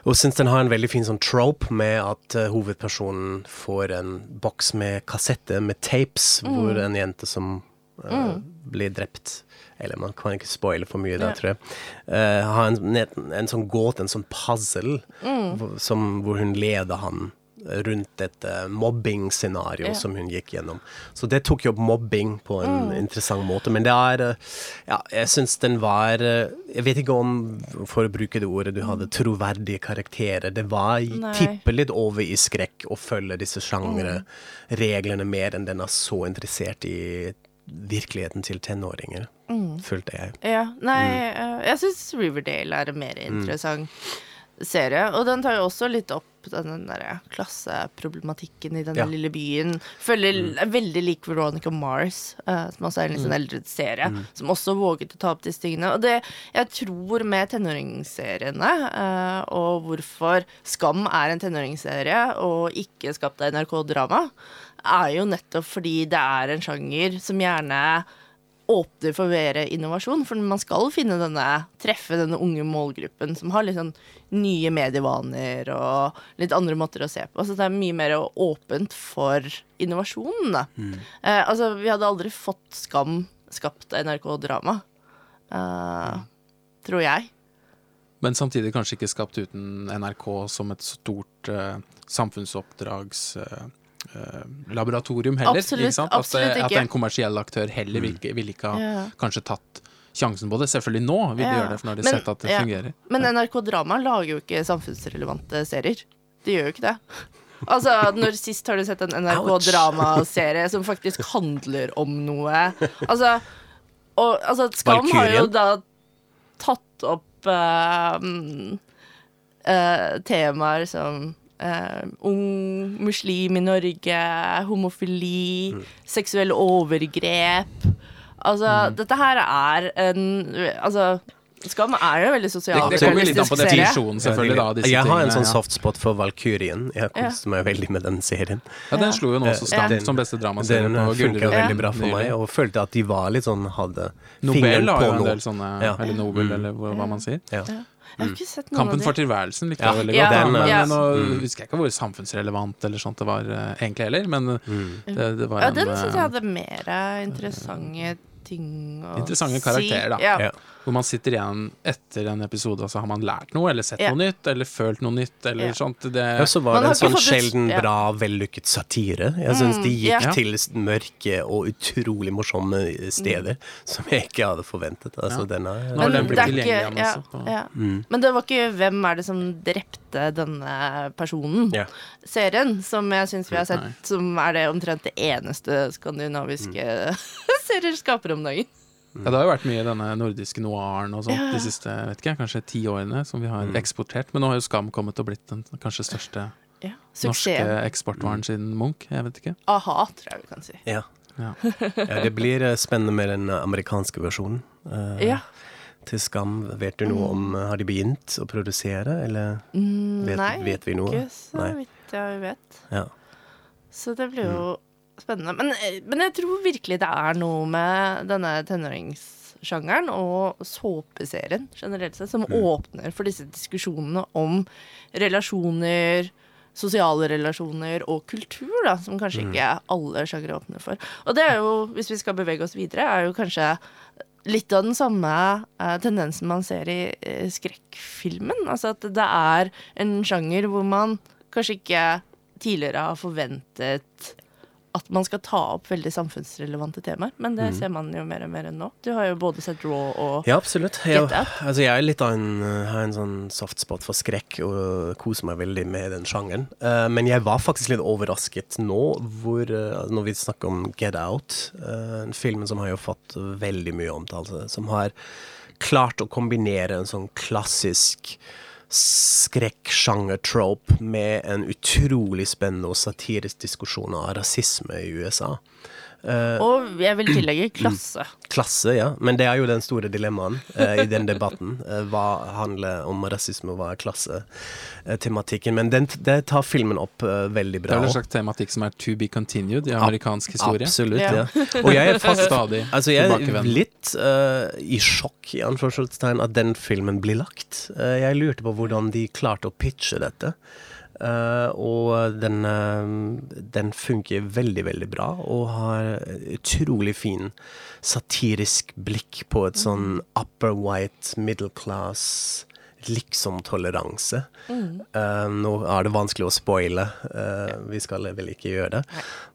Speaker 2: Og syns den har en veldig fin sånn trope med at uh, hovedpersonen får en boks med kassetter med tapes, hvor en jente som eh, blir drept Eller man kan ikke spoile for mye der,
Speaker 3: Ja.
Speaker 2: tror jeg. Uh, har en, en, en sånn gåte, en sånn puzzle, hvor, som, hvor hun leder han rundt et uh, mobbing-scenario
Speaker 3: Ja.
Speaker 2: som hun gikk gjennom. Så det tok jo opp mobbing på en interessant måte. Men det er eh, Ja, jeg syns den var eh, Jeg vet ikke om, for å bruke det ordet, du hadde troverdige karakterer. Det var tipper litt over i skrekk å følge disse sjangrereglene mer enn den er så interessert i virkeligheten til tenåringer, følte jeg.
Speaker 3: Ja, nei,
Speaker 2: Mm.
Speaker 3: eh, jeg syns Riverdale er mer interessant serie. Og den tar jo også litt opp den der klasseproblematikken i denne
Speaker 2: Ja. Mm.
Speaker 3: lille byen. Følger mm. veldig lik Veronica Mars, uh, som også er en litt sånn eldre serie,
Speaker 2: Mm.
Speaker 3: som også våget å ta opp disse tingene. Og det jeg tror med tenåringsseriene, uh, og hvorfor Skam er en tenåringsserie og ikke skapt av NRK Drama, er jo nettopp fordi det er en sjanger som gjerne åpner for mer innovasjon. For man skal finne denne, treffe denne unge målgruppen som har litt sånn nye medievaner og litt andre måter å se på. Så det er mye mer åpent for innovasjon. Da. Eh, altså, vi hadde aldri fått Skam skapt NRK Drama. Eh, tror jeg.
Speaker 1: Men samtidig kanskje ikke skapt uten NRK som et stort eh, samfunnsoppdrags... eh, laboratorium heller.
Speaker 3: Absolutt,
Speaker 1: ikke sant?
Speaker 3: absolutt
Speaker 1: at, det- at en kommersiell aktør heller vil, ikke- vil ikke ha
Speaker 3: Ja.
Speaker 1: kanskje tatt sjansen på det. Selvfølgelig nå vil de
Speaker 3: Ja.
Speaker 1: gjøre det, for nå har de
Speaker 3: Men-
Speaker 1: sett at det
Speaker 3: ja.
Speaker 1: fungerer.
Speaker 3: Men NRK Drama lager jo ikke samfunnsrelevante serier. De gjør jo ikke det. Altså, når Sist har du sett en NRK Drama-serie som faktisk handler om noe? Altså, og, altså Skam har jo da tatt opp uh, eh, temaer som eh, ung muslim i Norge, homofili, seksuelle overgrep. Altså, dette her er en Altså, Skam er jo veldig
Speaker 1: Det, det kommer litt an på definisjonen, selvfølgelig. da, disse
Speaker 2: jeg har en
Speaker 1: tingene,
Speaker 2: sånn
Speaker 1: ja.
Speaker 2: softspot for Valkyrien. Jeg koste meg veldig med den serien.
Speaker 1: Ja, den slo jo nå også Skam
Speaker 2: Ja.
Speaker 1: som beste dramaserie
Speaker 2: Den
Speaker 1: på
Speaker 2: funka veldig bra for meg, og følte at de var litt sånn hadde
Speaker 1: Nobel
Speaker 2: fingeren
Speaker 1: har
Speaker 2: på
Speaker 1: jo en del sånne,
Speaker 2: Ja.
Speaker 1: eller Nobel,
Speaker 2: Mm.
Speaker 1: eller hva, hva man sier.
Speaker 2: Ja.
Speaker 3: Jeg har ikke sett noen
Speaker 1: Kampen for tilværelsen likte
Speaker 2: Ja.
Speaker 1: jeg veldig godt.
Speaker 2: den,
Speaker 1: men
Speaker 3: ja.
Speaker 1: nå
Speaker 2: Mm.
Speaker 1: husker jeg ikke hvor samfunnsrelevant eller sånt det var uh, egentlig heller, men
Speaker 2: Mm.
Speaker 1: det, det var
Speaker 3: Ja,
Speaker 1: en
Speaker 3: den syns jeg
Speaker 1: eh,
Speaker 3: hadde mer interessante ting å
Speaker 1: Interessante
Speaker 3: si.
Speaker 1: karakterer, da.
Speaker 3: Ja.
Speaker 1: Hvor man sitter igjen etter en episode, og så har man lært noe, eller sett
Speaker 3: yeah.
Speaker 1: noe nytt, eller følt noe nytt, eller
Speaker 3: yeah.
Speaker 1: sånt. Det,
Speaker 2: Ja, så var
Speaker 3: Man
Speaker 2: det en sånn sjelden
Speaker 3: ja.
Speaker 2: bra, vellykket satire. Jeg syns de gikk
Speaker 3: yeah.
Speaker 2: til mørke og utrolig morsomme steder som jeg ikke hadde forventet. Altså,
Speaker 1: Ja.
Speaker 2: den
Speaker 1: Nå har
Speaker 3: Men
Speaker 1: den
Speaker 3: er
Speaker 1: tilgjengelig igjen
Speaker 3: ja,
Speaker 1: også,
Speaker 3: ja.
Speaker 2: Mm.
Speaker 3: Men det var ikke 'Hvem er det som drepte denne personen?' Serien, som jeg syns vi har sett,
Speaker 1: Nei.
Speaker 3: som er det omtrent det eneste skandinaviske serier skaper om dagen.
Speaker 1: Ja, det har jo vært mye i denne nordiske noiren og sånt
Speaker 3: Ja.
Speaker 1: de siste vet ikke, kanskje ti årene som vi har eksportert. Men nå har jo Skam kommet og blitt den kanskje største
Speaker 3: Ja.
Speaker 1: norske eksportvaren siden Munch. Jeg vet ikke.
Speaker 3: A-ha, tror jeg vi kan si.
Speaker 2: Ja.
Speaker 1: Ja.
Speaker 2: ja, det blir eh, spennende med den amerikanske versjonen. eh,
Speaker 3: Ja.
Speaker 2: Til Skam. Vet du noe om eh, Har de begynt å produsere, eller
Speaker 3: Mm,
Speaker 2: vet,
Speaker 3: Nei,
Speaker 2: vet vi noe?
Speaker 3: ikke så vidt jeg vet.
Speaker 2: Ja.
Speaker 3: Så det blir jo spennende. Men, eh, men jeg tror virkelig det er noe med denne tenåringssjangeren og såpeserien generelt sett som åpner for disse diskusjonene om relasjoner, sosiale relasjoner og kultur, da, som kanskje ikke alle sjangere åpner for. Og det er jo, hvis vi skal bevege oss videre, er jo kanskje litt av den samme eh, tendensen man ser i eh, skrekkfilmen. Altså at det er en sjanger hvor man kanskje ikke tidligere har forventet at man skal ta opp veldig samfunnsrelevante temaer. Men det ser man jo mer og mer enn nå. Du har jo både sett Raw og
Speaker 2: Ja, absolutt. Jeg, altså, jeg er litt av en, uh, har en sånn softspot for skrekk og koser meg veldig med den sjangeren. Uh, men jeg var faktisk litt overrasket nå hvor, uh, når vi snakker om Get Out, uh, en film som har jo fått veldig mye omtale, som har klart å kombinere en sånn klassisk skrekksjanger-trope med en utrolig spennende og satirisk diskusjon av rasisme i USA. Uh,
Speaker 3: Og jeg vil tillegge klasse.
Speaker 2: Klasse, ja. Men det er jo den store dilemmaen uh, i den debatten. Uh, hva handler om rasisme, og hva er klassetematikken? Men den, det tar filmen opp veldig veldig
Speaker 1: Det er vel en slags tematikk som er to be continued i amerikansk historie.
Speaker 2: Absolutt,
Speaker 3: Ja.
Speaker 2: ja. Og jeg er fast
Speaker 1: Stadig
Speaker 2: Altså, jeg er litt i sjokk i anførselstegn at den filmen blir lagt. Jeg lurte på hvordan de klarte å pitche dette. Eh, og den, eh, den funker veldig, veldig bra, og har utrolig fin satirisk blikk på et sånn upper white middle class liksom-toleranse. Eh, nå er det vanskelig å spoile, uh, vi skal vel ikke gjøre det.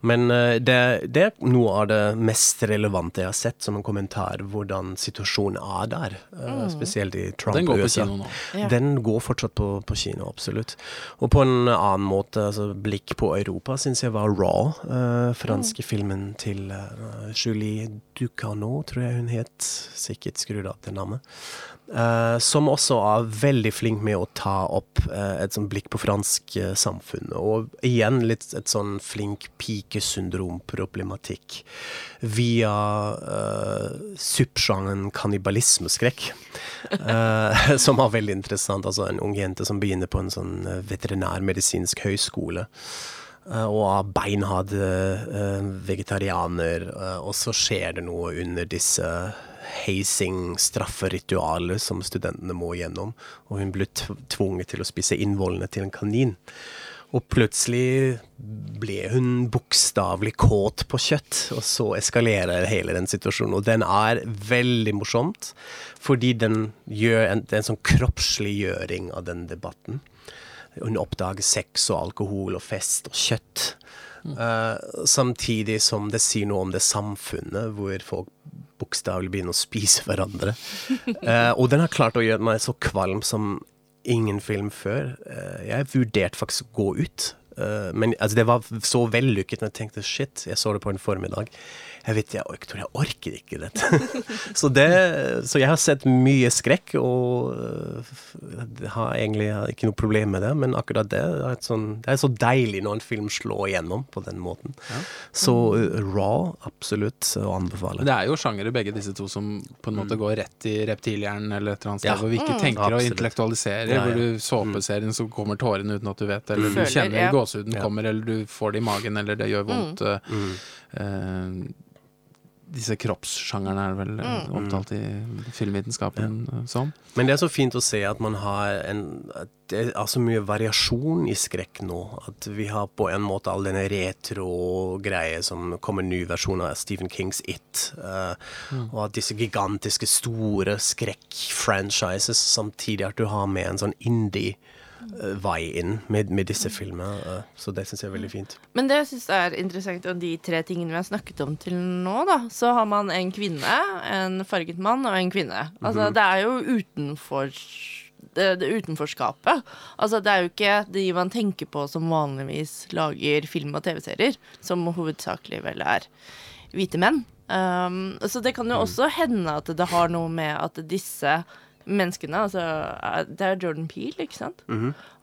Speaker 2: Men uh, det, det er noe av det mest relevante jeg har sett som en kommentar, hvordan situasjonen er der. Mm. Spesielt i Trump
Speaker 1: Den går på kino nå.
Speaker 3: Ja.
Speaker 2: Den går fortsatt på, på kino, absolutt. Og på en annen måte, altså blikk på Europa, syns jeg var Raw. eh, franske filmen til eh, Julie Ducano, tror jeg hun het. Sikkert skrudd av det navnet. Eh, som også er veldig flink med å ta opp uh, et sånn blikk på fransk uh, samfunn. Og igjen litt et sånn flink pikesyndrom-problematikk via uh, subsjangeren kannibalismeskrekk. som er veldig interessant. Altså en ung jente som begynner på en sånn veterinærmedisinsk høyskole. og er beinhard vegetarianer, og så skjer det noe under disse hazing-strafferitualer som studentene må gjennom, og hun ble tvunget til å spise innvollene til en kanin. Og plutselig ble hun bokstavelig kåt på kjøtt, og så eskalerer hele den situasjonen. Og den er veldig morsomt, fordi den gjør en, det er en sånn kroppsliggjøring av den debatten. Hun oppdager sex og alkohol og fest og kjøtt. Eh, samtidig som det sier noe om det samfunnet hvor folk bokstavelig begynner å spise hverandre. Uh, og den har klart å gjøre meg så kvalm som ingen film før. Uh, jeg vurderte faktisk å gå ut. Men altså, det var så vellykket, når jeg tenkte shit, jeg så det på en formiddag. Jeg vet, jeg, ork- tror jeg orker ikke dette. så, det, så jeg har sett mye skrekk, og øh, har egentlig ikke noe problem med det. Men akkurat det er, et sånn, det er så deilig når en film slår igjennom på den måten. Så øh, Raw, absolutt å anbefale.
Speaker 1: Det er jo sjangere begge disse to som på en måte går rett i reptilhjernen eller et eller annet sted,
Speaker 2: Ja.
Speaker 1: hvor vi ikke tenker og
Speaker 2: Absolutt.
Speaker 1: intellektualiserer,
Speaker 2: Ja, ja.
Speaker 1: hvor du såpeserien så kommer tårene uten at du vet, eller du
Speaker 3: Føler,
Speaker 1: kjenner
Speaker 3: ja.
Speaker 1: gåsehuden
Speaker 2: Ja.
Speaker 1: kommer, eller du får det i magen, eller det gjør vondt. eh,
Speaker 2: Mm.
Speaker 1: eh, disse kroppssjangerne er vel mm. omtalt i filmvitenskapen ja. som.
Speaker 2: Men det er så fint å se at man har en Det er så mye variasjon i skrekk nå. At vi har på en måte all denne retro-greie som kommer ny versjon av Stephen Kings It. eh, Og at disse gigantiske, store skrekk-franchises, samtidig at du har med en sånn indie-vei inn med, med disse filmene. eh, Så det syns jeg er veldig fint.
Speaker 3: Men det jeg syns er interessant, og de tre tingene vi har snakket om til nå, da, så har man en kvinne, en farget mann og en kvinne. Altså, det er jo utenfor det, det utenforskapet. Altså, det er jo ikke de man tenker på som vanligvis lager film og TV-serier, som hovedsakelig vel er hvite menn. Um, så det kan jo også hende at det har noe med at disse menneskene altså, Det er Jordan Peel, ikke sant?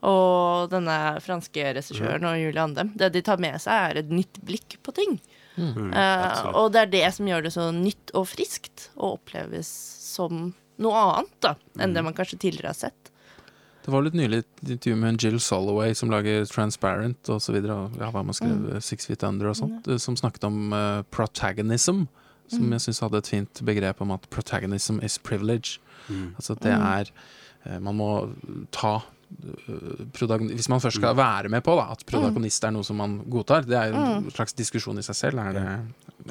Speaker 3: Og denne franske regissøren og Julie Andem. Det de tar med seg, er et nytt blikk på ting. Eh, og det er det som gjør det så nytt og friskt, og oppleves som noe annet da, enn det man kanskje tidligere har sett.
Speaker 1: Det var litt nylig et intervju med en Jill Soloway som lager Transparent videre, ja, hva man skrev, Six Feet Under og sånt, som snakket om uh, protagonism, som jeg syns hadde et fint begrep om at protagonism is privilege. Altså det er eh, Man må ta øh, Hvis man først skal være med på da, at protagonist er noe som man godtar, det er jo en slags diskusjon i seg selv. Er det,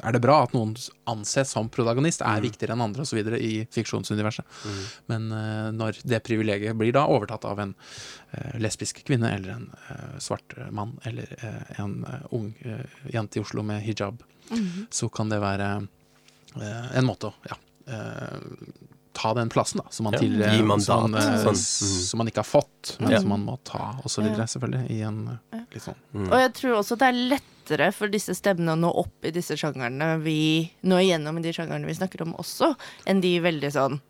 Speaker 1: er det bra at noen anses som protagonist, er viktigere enn andre osv. i fiksjonsuniverset? Men uh, når det privilegiet blir da overtatt av en uh, lesbisk kvinne eller en uh, svart mann eller en ung jente i Oslo med hijab, så kan det være en måte å ja, ta den plassen da, som man
Speaker 2: Ja,
Speaker 1: til,
Speaker 2: gi mandat,
Speaker 1: som, man,
Speaker 2: sånn.
Speaker 1: som man ikke har fått, men
Speaker 2: Ja.
Speaker 1: som man må ta, og så videre,
Speaker 3: Ja.
Speaker 1: selvfølgelig, i en øh, litt sånn
Speaker 3: Og jeg tror også det er lettere for disse stemmene å nå opp i disse sjangerne vi nå igjennom i de sjangerne vi snakker om også, enn de veldig sånn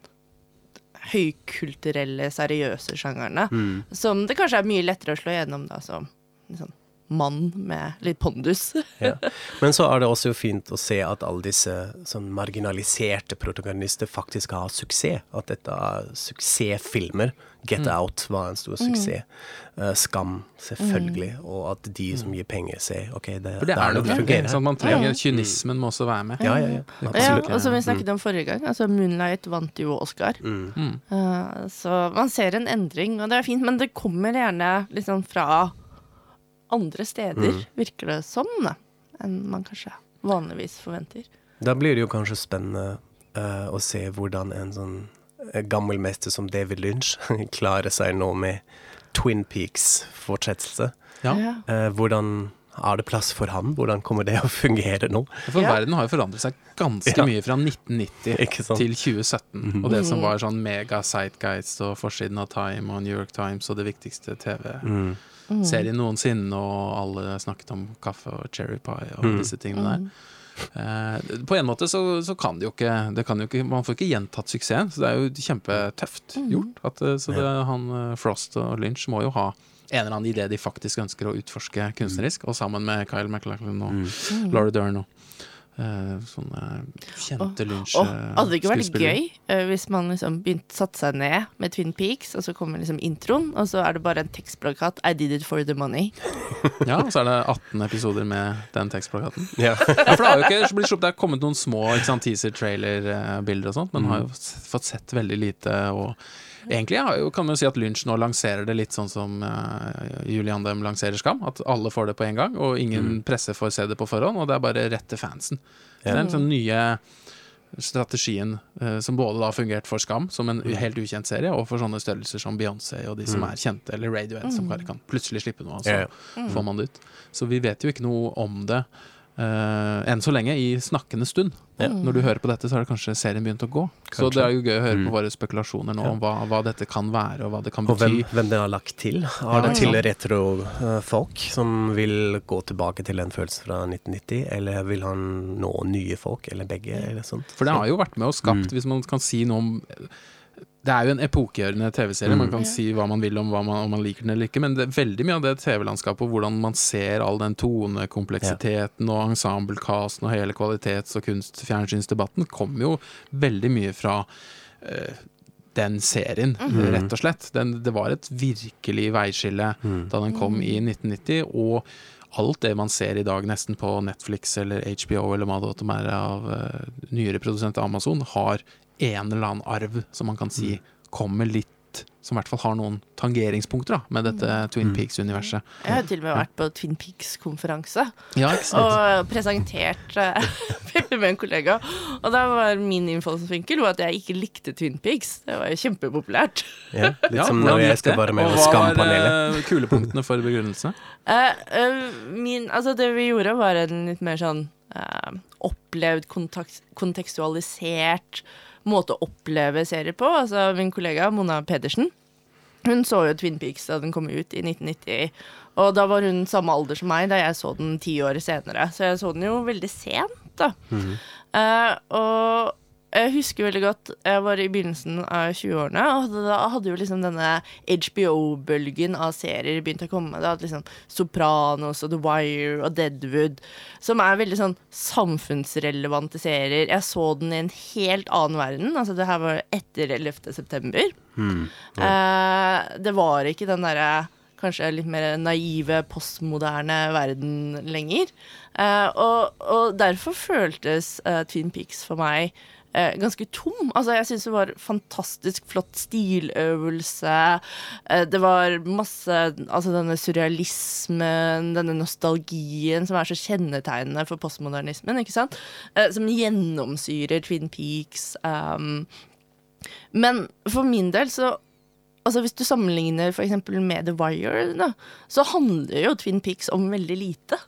Speaker 3: høykulturelle, seriøse sjangerne.
Speaker 2: Mm.
Speaker 3: Som det kanskje er mye lettere å slå igjennom da, som liksom, mann med litt pondus.
Speaker 2: Ja. Men så er det også fint å se at alle disse sånn marginaliserte protagonister faktisk har suksess. At dette er suksessfilmer. Get Out var en stor suksess. Eh, Skam, selvfølgelig. Og at de som gir penger, ser OK, det,
Speaker 1: For det er
Speaker 2: noe som
Speaker 1: det.
Speaker 2: fungerer.
Speaker 1: Sånn man trenger Kynismen må også være med.
Speaker 2: Ja, ja, ja.
Speaker 3: Ja, og som vi snakket om forrige gang, altså Moonlight vant jo Oscar.
Speaker 2: Mm.
Speaker 1: Mm.
Speaker 3: Eh, så man ser en endring, og det er fint, men det kommer gjerne liksom fra andre steder, virker det som, sånn, enn man kanskje vanligvis forventer.
Speaker 2: Da blir det jo kanskje spennende uh, å se hvordan en sånn eh, gammel mester som David Lynch klarer seg nå med Twin Peaks-fortsettelse.
Speaker 1: Ja.
Speaker 3: Ja.
Speaker 2: Eh, hvordan er det plass for ham? Hvordan kommer det å fungere nå?
Speaker 1: For
Speaker 3: Ja.
Speaker 1: verden har jo forandret seg ganske
Speaker 2: Ja.
Speaker 1: mye fra 1990 til 2017. Og det som var sånn mega sightguides og forsiden av Time og New York Times og det viktigste TV-serien noensinne, og alle snakket om kaffe og cherry pie og disse tingene der. Eh, på en måte så, så kan det jo ikke, det kan jo ikke Man får ikke gjentatt suksessen, så det er jo kjempetøft gjort. At, eh, så det, han eh, Frost og Lynch må jo ha en eller annen idé de faktisk ønsker å utforske kunstnerisk, og sammen med Kyle MacLachlan og Laura Dern og sånne kjente
Speaker 3: lunsjskuespillere. Hadde det ikke vært gøy eh, hvis man liksom begynte satte seg ned med Twin Peaks, og så kommer liksom introen, og så er det bare en tekstplakat 'I did it for the money'.
Speaker 1: Ja, og så er det 18 episoder med den tekstplakaten.
Speaker 2: Yeah.
Speaker 1: Ja, for det har jo ikke blitt sluppet, det er kommet noen små teaser-trailer-bilder og sånt, men har jo fått sett veldig lite. Og egentlig har jo, kan man jo si at Lynch nå lanserer det litt sånn som uh, Julian Dem lanserer Skam. At alle får det på en gang, og ingen presse får se det på forhånd, og det er bare rett til fansen. Det er den sånn nye strategien uh, som både da har fungert for Skam, som en helt ukjent serie, og for sånne størrelser som Beyoncé og de som er kjente, eller Radiohead, som bare kan plutselig slippe noe, og så
Speaker 2: Ja, ja.
Speaker 1: får man det ut. Så vi vet jo ikke noe om det eh, enn så lenge, i snakkende stund. Når du hører på dette, så har det kanskje serien begynt å gå. Så det er jo gøy å høre på våre spekulasjoner nå om hva, hva dette kan være, og hva det kan
Speaker 2: Og hvem, hvem det har lagt til. Er det til retro-folk som vil gå tilbake til en følelse fra 1990, eller vil han nå nye folk, eller begge, eller sånt?
Speaker 1: For det har jo vært med og skapt, hvis man kan si noe om Det er jo en epokegjørende TV-serie. Man kan
Speaker 3: Ja.
Speaker 1: si hva man vil om hva man, om man liker den eller ikke, men det er veldig mye av det TV-landskapet og hvordan man ser all den tonekompleksiteten og ensemblecasten og hele kvalitets- og kunstfjernsynsdebatten, kommer jo veldig mye fra uh, den serien, rett og slett. Den, det var et virkelig veiskille da den kom i 1990. og alt det man ser i dag nesten på Netflix eller HBO eller hva det måtte være av uh, nyere produsent Amazon, har en eller annen arv som man kan si kommer litt Som i hvert fall har noen tangeringspunkter da, med dette Twin Peaks-universet.
Speaker 3: Jeg har til og med vært på Twin Peaks-konferanse
Speaker 1: Ja,
Speaker 3: og presentert eh, med en kollega. Og da var min innfallsvinkel at jeg ikke likte Twin Peaks. Det var jo kjempepopulært.
Speaker 2: Ja, litt
Speaker 1: Ja,
Speaker 2: som når jeg skal være med
Speaker 1: Og
Speaker 2: på
Speaker 1: hva var eh, kulepunktene for begrunnelsene?
Speaker 3: Eh, min, altså det vi gjorde, var en litt mer sånn eh, opplevd, kontakt, kontekstualisert måte å oppleve serier på. Altså min kollega Mona Pedersen, hun så jo Twin Peaks da den kom ut i 1990. Og da var hun samme alder som meg da jeg så den ti år senere. Så jeg så den jo veldig sent, da. Eh, og jeg husker veldig godt Jeg var i begynnelsen av 20-årene, og da hadde jo liksom denne HBO-bølgen av serier begynt å komme. Det hadde liksom Sopranos og The Wire og Deadwood, som er veldig sånn samfunnsrelevante serier. Jeg så den i en helt annen verden. Altså det her var etter 11. september. Eh, det var ikke den derre kanskje litt mer naive, postmoderne verden lenger. Eh, og, og derfor føltes eh, Twin Peaks for meg eh, ganske tom. Altså, jeg syns det var fantastisk flott stiløvelse. Eh, det var masse Altså denne surrealismen, denne nostalgien som er så kjennetegnende for postmodernismen, ikke sant? Eh, som gjennomsyrer Twin Peaks. Um, men for min del så Altså Hvis du sammenligner eksempel med The Wire, da, så handler jo Twin Peaks om veldig lite.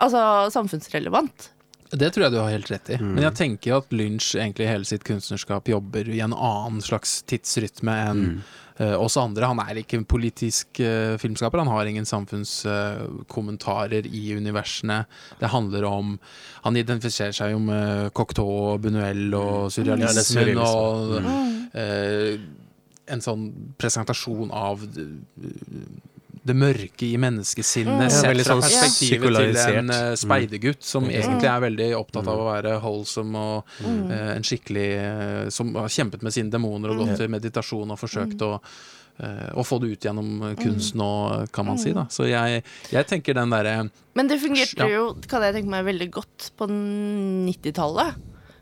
Speaker 3: Altså samfunnsrelevant.
Speaker 1: Det tror jeg du har helt rett i.
Speaker 2: Mm.
Speaker 1: Men jeg tenker at Lynch egentlig hele sitt kunstnerskap jobber i en annen slags tidsrytme enn
Speaker 2: Mm.
Speaker 1: uh, oss andre. Han er ikke en politisk uh, filmskaper, han har ingen samfunnskommentarer i universene. Det handler om Han identifiserer seg jo med Cocteau, og
Speaker 2: Ja, det er
Speaker 1: surrealismen og
Speaker 2: surrealisme.
Speaker 1: eh, en sånn presentasjon av det, mørke i menneskesinnet,
Speaker 3: Mm.
Speaker 1: sett fra
Speaker 2: sånn
Speaker 1: perspektivet til en eh, speidergutt som
Speaker 2: Mm.
Speaker 1: egentlig er veldig opptatt av å være holdsom og
Speaker 3: Mm.
Speaker 1: eh, en skikkelig uh, Som har kjempet med sine demoner og gått til meditasjon og forsøkt å og få det ut gjennom kunsten òg, kan man si. da Så jeg, jeg tenker den derre
Speaker 3: Men det fungerte
Speaker 1: Ja.
Speaker 3: jo, kan jeg tenke meg, veldig godt på 90-tallet.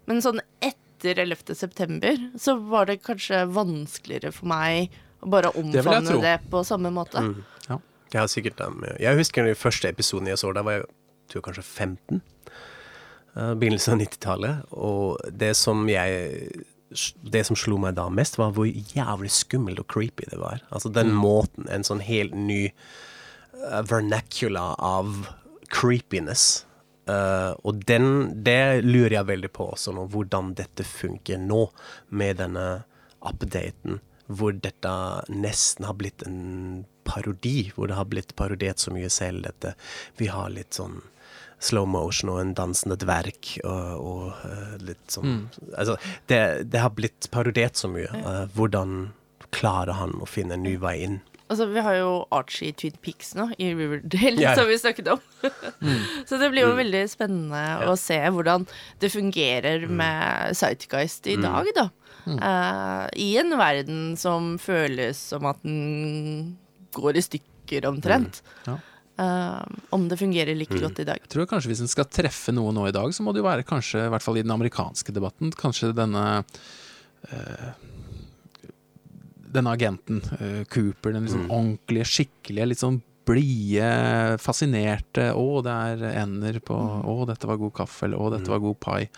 Speaker 3: Men sånn etter 11. september så var det kanskje vanskeligere for meg bare
Speaker 1: vil
Speaker 3: omfavne det, på samme måte.
Speaker 2: Mm. Jeg har sikkert. Jeg husker den første episoden jeg så, da var jeg tror jeg kanskje 15. Uh, begynnelsen av 90-tallet. Og det som jeg Det som slo meg da mest, var hvor jævlig skummelt og creepy det var. Altså den måten, en sånn helt ny uh, vernacular av creepiness. Uh, og den, det lurer jeg veldig på også nå, hvordan dette funker nå, med denne updaten. Hvor dette nesten har blitt en parodi, hvor det har blitt parodiert så mye selv. Dette. Vi har litt sånn slow motion og en dansende dverg og, og uh, litt sånn Altså, det, det har blitt parodiert så mye. Ja. hvordan klarer han å finne en ny vei inn?
Speaker 3: Altså, vi har jo Archie Twin Peaks nå, i Riverdale,
Speaker 2: yeah.
Speaker 3: som vi snakket om. Så det blir jo veldig spennende å se hvordan det fungerer med Sightguist i dag, da. Eh, I en verden som føles som at den går i stykker omtrent.
Speaker 1: Ja.
Speaker 3: Uh, om det fungerer like godt i dag.
Speaker 1: Jeg tror kanskje Hvis en skal treffe noe nå i dag, så må det jo være kanskje, i hvert fall i den amerikanske debatten, kanskje denne uh, Denne agenten, uh, Cooper, den liksom ordentlige, skikkelige, litt sånn blide, fascinerte 'Å, det er ender på Å, dette var god kaffe', eller 'Å, dette var god pai'.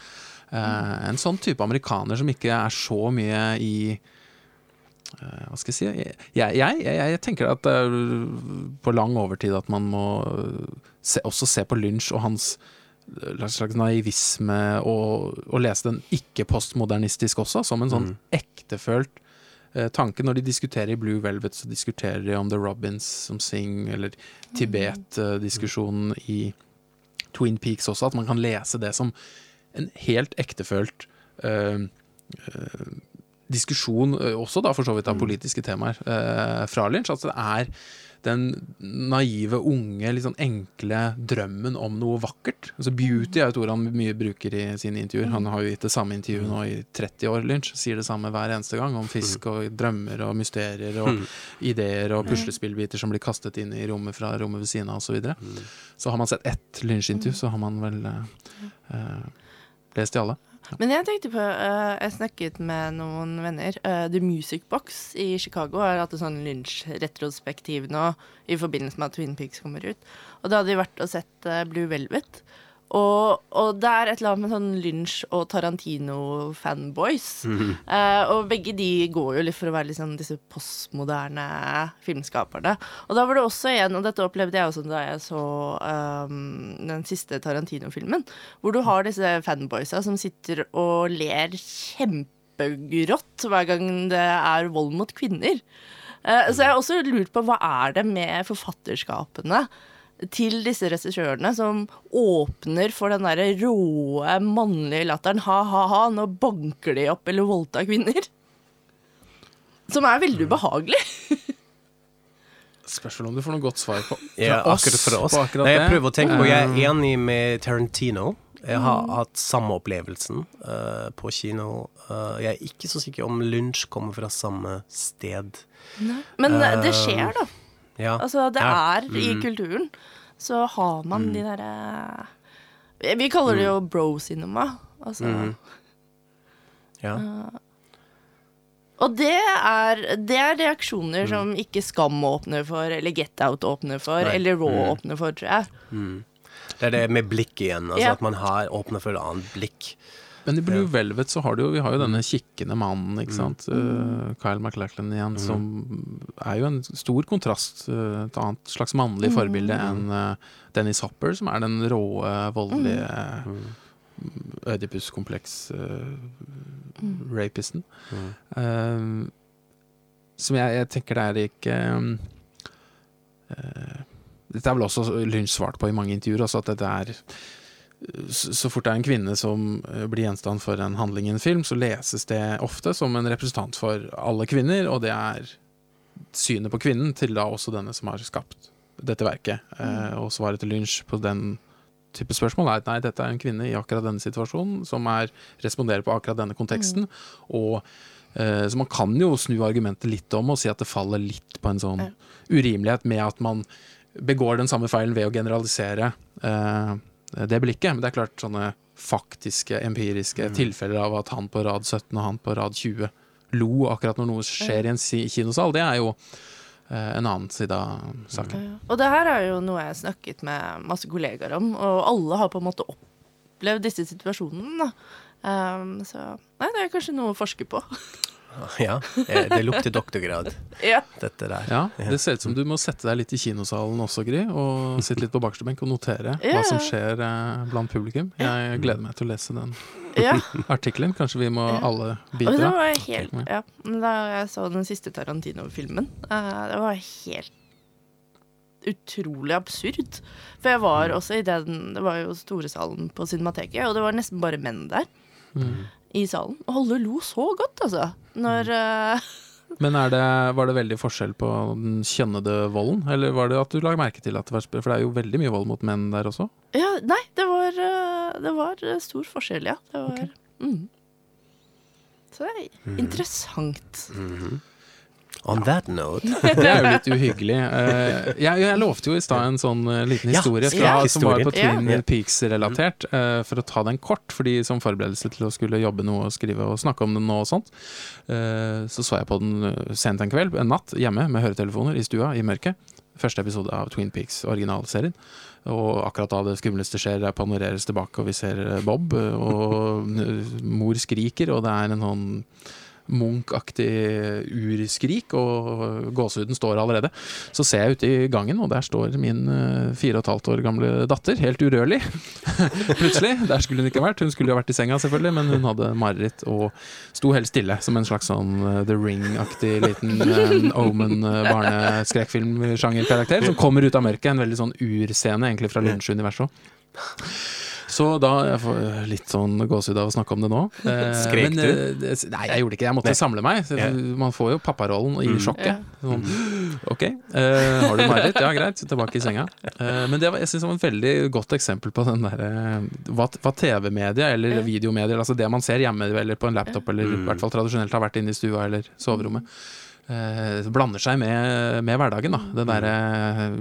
Speaker 1: Eh, en sånn type amerikaner som ikke er så mye i eh, hva skal jeg si? Jeg, jeg, jeg, jeg tenker at det er på lang overtid at man må se, også se på Lynch og hans eh, slags naivisme, og, og lese den ikke-postmodernistisk også, som en sånn ektefølt eh, tanke. Når de diskuterer i Blue Velvet, så diskuterer de om The Robins som Sing, eller Tibet-diskusjonen i Twin Peaks også, at man kan lese det som en helt ektefølt eh, eh, diskusjon, eh, også da for så vidt av politiske temaer, eh, fra Lynch. Altså det er den naive, unge, litt sånn enkle drømmen om noe vakkert. Altså Beauty er et ord han mye bruker i sine intervjuer. Han har jo gitt det samme intervjuet nå i 30 år, Lynch. Sier det samme hver eneste gang om fisk og drømmer og mysterier og ideer og puslespillbiter som blir kastet inn i rommet fra rommet ved siden av osv. Så, videre. så har man sett ett Lynch-intervju, så har man vel eh, lest de alle.
Speaker 3: Men jeg tenkte på uh, Jeg snakket med noen venner. Uh, The Music Box i Chicago har hatt en sånn lunsjretrospektiv nå i forbindelse med at Twin Peaks kommer ut. Og da hadde de vært og sett uh, Blue Velvet. Og, og det er et eller annet med sånn Lynch og Tarantino-fanboys. Eh, og begge de går jo litt for å være liksom disse postmoderne filmskaperne. Og da var det også igjen, og dette opplevde jeg også da jeg så um, den siste Tarantino-filmen, hvor du har disse fanboysa som sitter og ler kjempegrått hver gang det er vold mot kvinner. Eh, så jeg har også lurt på hva er det med forfatterskapene til disse regissørene som åpner for den derre råe, mannlige latteren ha-ha-ha, nå banker de opp eller voldtar kvinner. Som er veldig ubehagelig.
Speaker 1: Spørs om du får noe godt svar på
Speaker 2: Ja, akkurat for oss.
Speaker 1: på akkurat
Speaker 2: Nei, jeg prøver å tenke på Jeg er enig med Tarantino. Jeg har hatt samme opplevelsen uh, på kino. Uh, jeg er ikke så sikker om lunsj kommer fra samme sted.
Speaker 3: Men uh, det skjer, da.
Speaker 2: Ja.
Speaker 3: Altså, det
Speaker 2: Ja.
Speaker 3: er i kulturen. Så har man de derre Vi kaller det jo bro-cinema. Altså
Speaker 2: Ja.
Speaker 3: Og det er, det er reaksjoner som ikke Skam åpner for, eller Get Out åpner for,
Speaker 2: Nei.
Speaker 3: eller Raw åpner for, tror jeg.
Speaker 2: Det er det med blikk igjen. Altså
Speaker 3: Ja.
Speaker 2: At man har åpner for et annet blikk.
Speaker 1: Men i Blue Velvet så har du jo, vi har jo denne kikkende mannen, ikke sant.
Speaker 3: Mm.
Speaker 1: Uh, Kyle MacLachlan igjen, som er jo en stor kontrast. uh, et annet slags mannlig
Speaker 3: Mm.
Speaker 1: forbilde enn uh, Dennis Hopper, som er den råe, voldelige
Speaker 3: Mm.
Speaker 1: Ødipus-kompleks-rapisten.
Speaker 2: Mm.
Speaker 1: Uh, som jeg, jeg tenker det er ikke um, uh, Dette er vel også Lynch svart på i mange intervjuer, også at dette er så fort det er en kvinne som eh, blir gjenstand for en handling i en film, så leses det ofte som en representant for alle kvinner, og det er synet på kvinnen til da også denne som har skapt dette verket. Mm. og svaret til Lynch på den type spørsmål er at nei, dette er en kvinne i akkurat denne situasjonen, som er, responderer på akkurat denne konteksten. Og eh, Så man kan jo snu argumentet litt om og si at det faller litt på en sånn urimelighet med at man begår den samme feilen ved å generalisere eh, det blikket. Men det er klart sånne faktiske, empiriske tilfeller av at han på rad 17 og han på rad 20 lo akkurat når noe skjer i en kinosal, det er jo eh, en annen side av saken.
Speaker 3: Ja. Og det her er jo noe jeg har snakket med masse kollegaer om, og alle har på en måte opplevd disse situasjonene. Um, så nei, det er kanskje noe å forske på.
Speaker 2: Ja, eh, det lukter doktorgrad,
Speaker 3: ja.
Speaker 2: dette der.
Speaker 1: Ja, Det ser ut som du må sette deg litt i kinosalen også, Gry, og sitte litt på bakerste benk og notere hva som skjer eh, blant publikum. Jeg gleder meg til å lese den
Speaker 3: ja.
Speaker 1: artikkelen. Kanskje vi må
Speaker 3: Ja.
Speaker 1: alle
Speaker 3: bidra. det var helt ja. Da jeg så den siste Tarantino-filmen, eh, det var helt utrolig absurd. For jeg var
Speaker 1: Mm.
Speaker 3: også i den Det var jo Storesalen på Cinemateket, og det var nesten bare menn der
Speaker 1: Mm.
Speaker 3: i salen. Og alle lo så godt, altså. Når eh,
Speaker 1: Men er det, var det veldig forskjell på den kjønnede volden? Eller var det at du la merke til at det var For det er jo veldig mye vold mot menn der også.
Speaker 3: Ja, nei, det var, eh, det var stor forskjell, ja. Det var
Speaker 1: okay.
Speaker 3: mm. Så det er interessant.
Speaker 2: On that note
Speaker 1: Det er jo litt uhyggelig. Eh, jeg, jeg lovte jo i stad en sånn eh, liten historie fra, som var på Twin. Peaks-relatert, eh, for å ta den kort, fordi som forberedelse til å skulle jobbe noe og skrive og snakke om den og sånt. Så så jeg på den sent en kveld, en natt, hjemme med høretelefoner i stua i mørket. Første episode av Twin Peaks, originalserien. Og akkurat da det skumleste skjer, der panoreres tilbake, og vi ser Bob, og mor skriker, og det er en sånn Munch-aktig urskrik, og gåsehuden står allerede. Så ser jeg ute i gangen, og der står min eh, fire og et halvt år gamle datter, helt urørlig. Plutselig. Der skulle hun ikke vært. Hun skulle jo vært i senga, selvfølgelig, men hun hadde mareritt og sto helt stille, som en slags sånn eh, The Ring-aktig liten uh, Omen-barneskrekkfilm-sjangerkarakter, som kommer ut av mørket. En veldig sånn urscene, egentlig, fra Lunsj-universet. Så da jeg får litt sånn gåsehud av å snakke om det nå. Eh,
Speaker 2: Skrek
Speaker 1: men,
Speaker 2: du?
Speaker 1: eh, Nei, jeg gjorde ikke det. Jeg måtte
Speaker 2: Nei.
Speaker 1: samle meg. Så
Speaker 2: Ja.
Speaker 1: Man får jo papparollen i
Speaker 2: Mm.
Speaker 1: sjokket. Sånn, ok, eh, har du mareritt? Ja, greit. Tilbake i senga. Eh, men det var, jeg synes det var et veldig godt eksempel på den derre hva, hva TV-media eller videomedier, altså det man ser hjemme eller på en laptop, eller i
Speaker 2: Mm.
Speaker 1: hvert fall tradisjonelt har vært inne i stua eller soverommet. Eh, blander seg med, med hverdagen, da. Det derre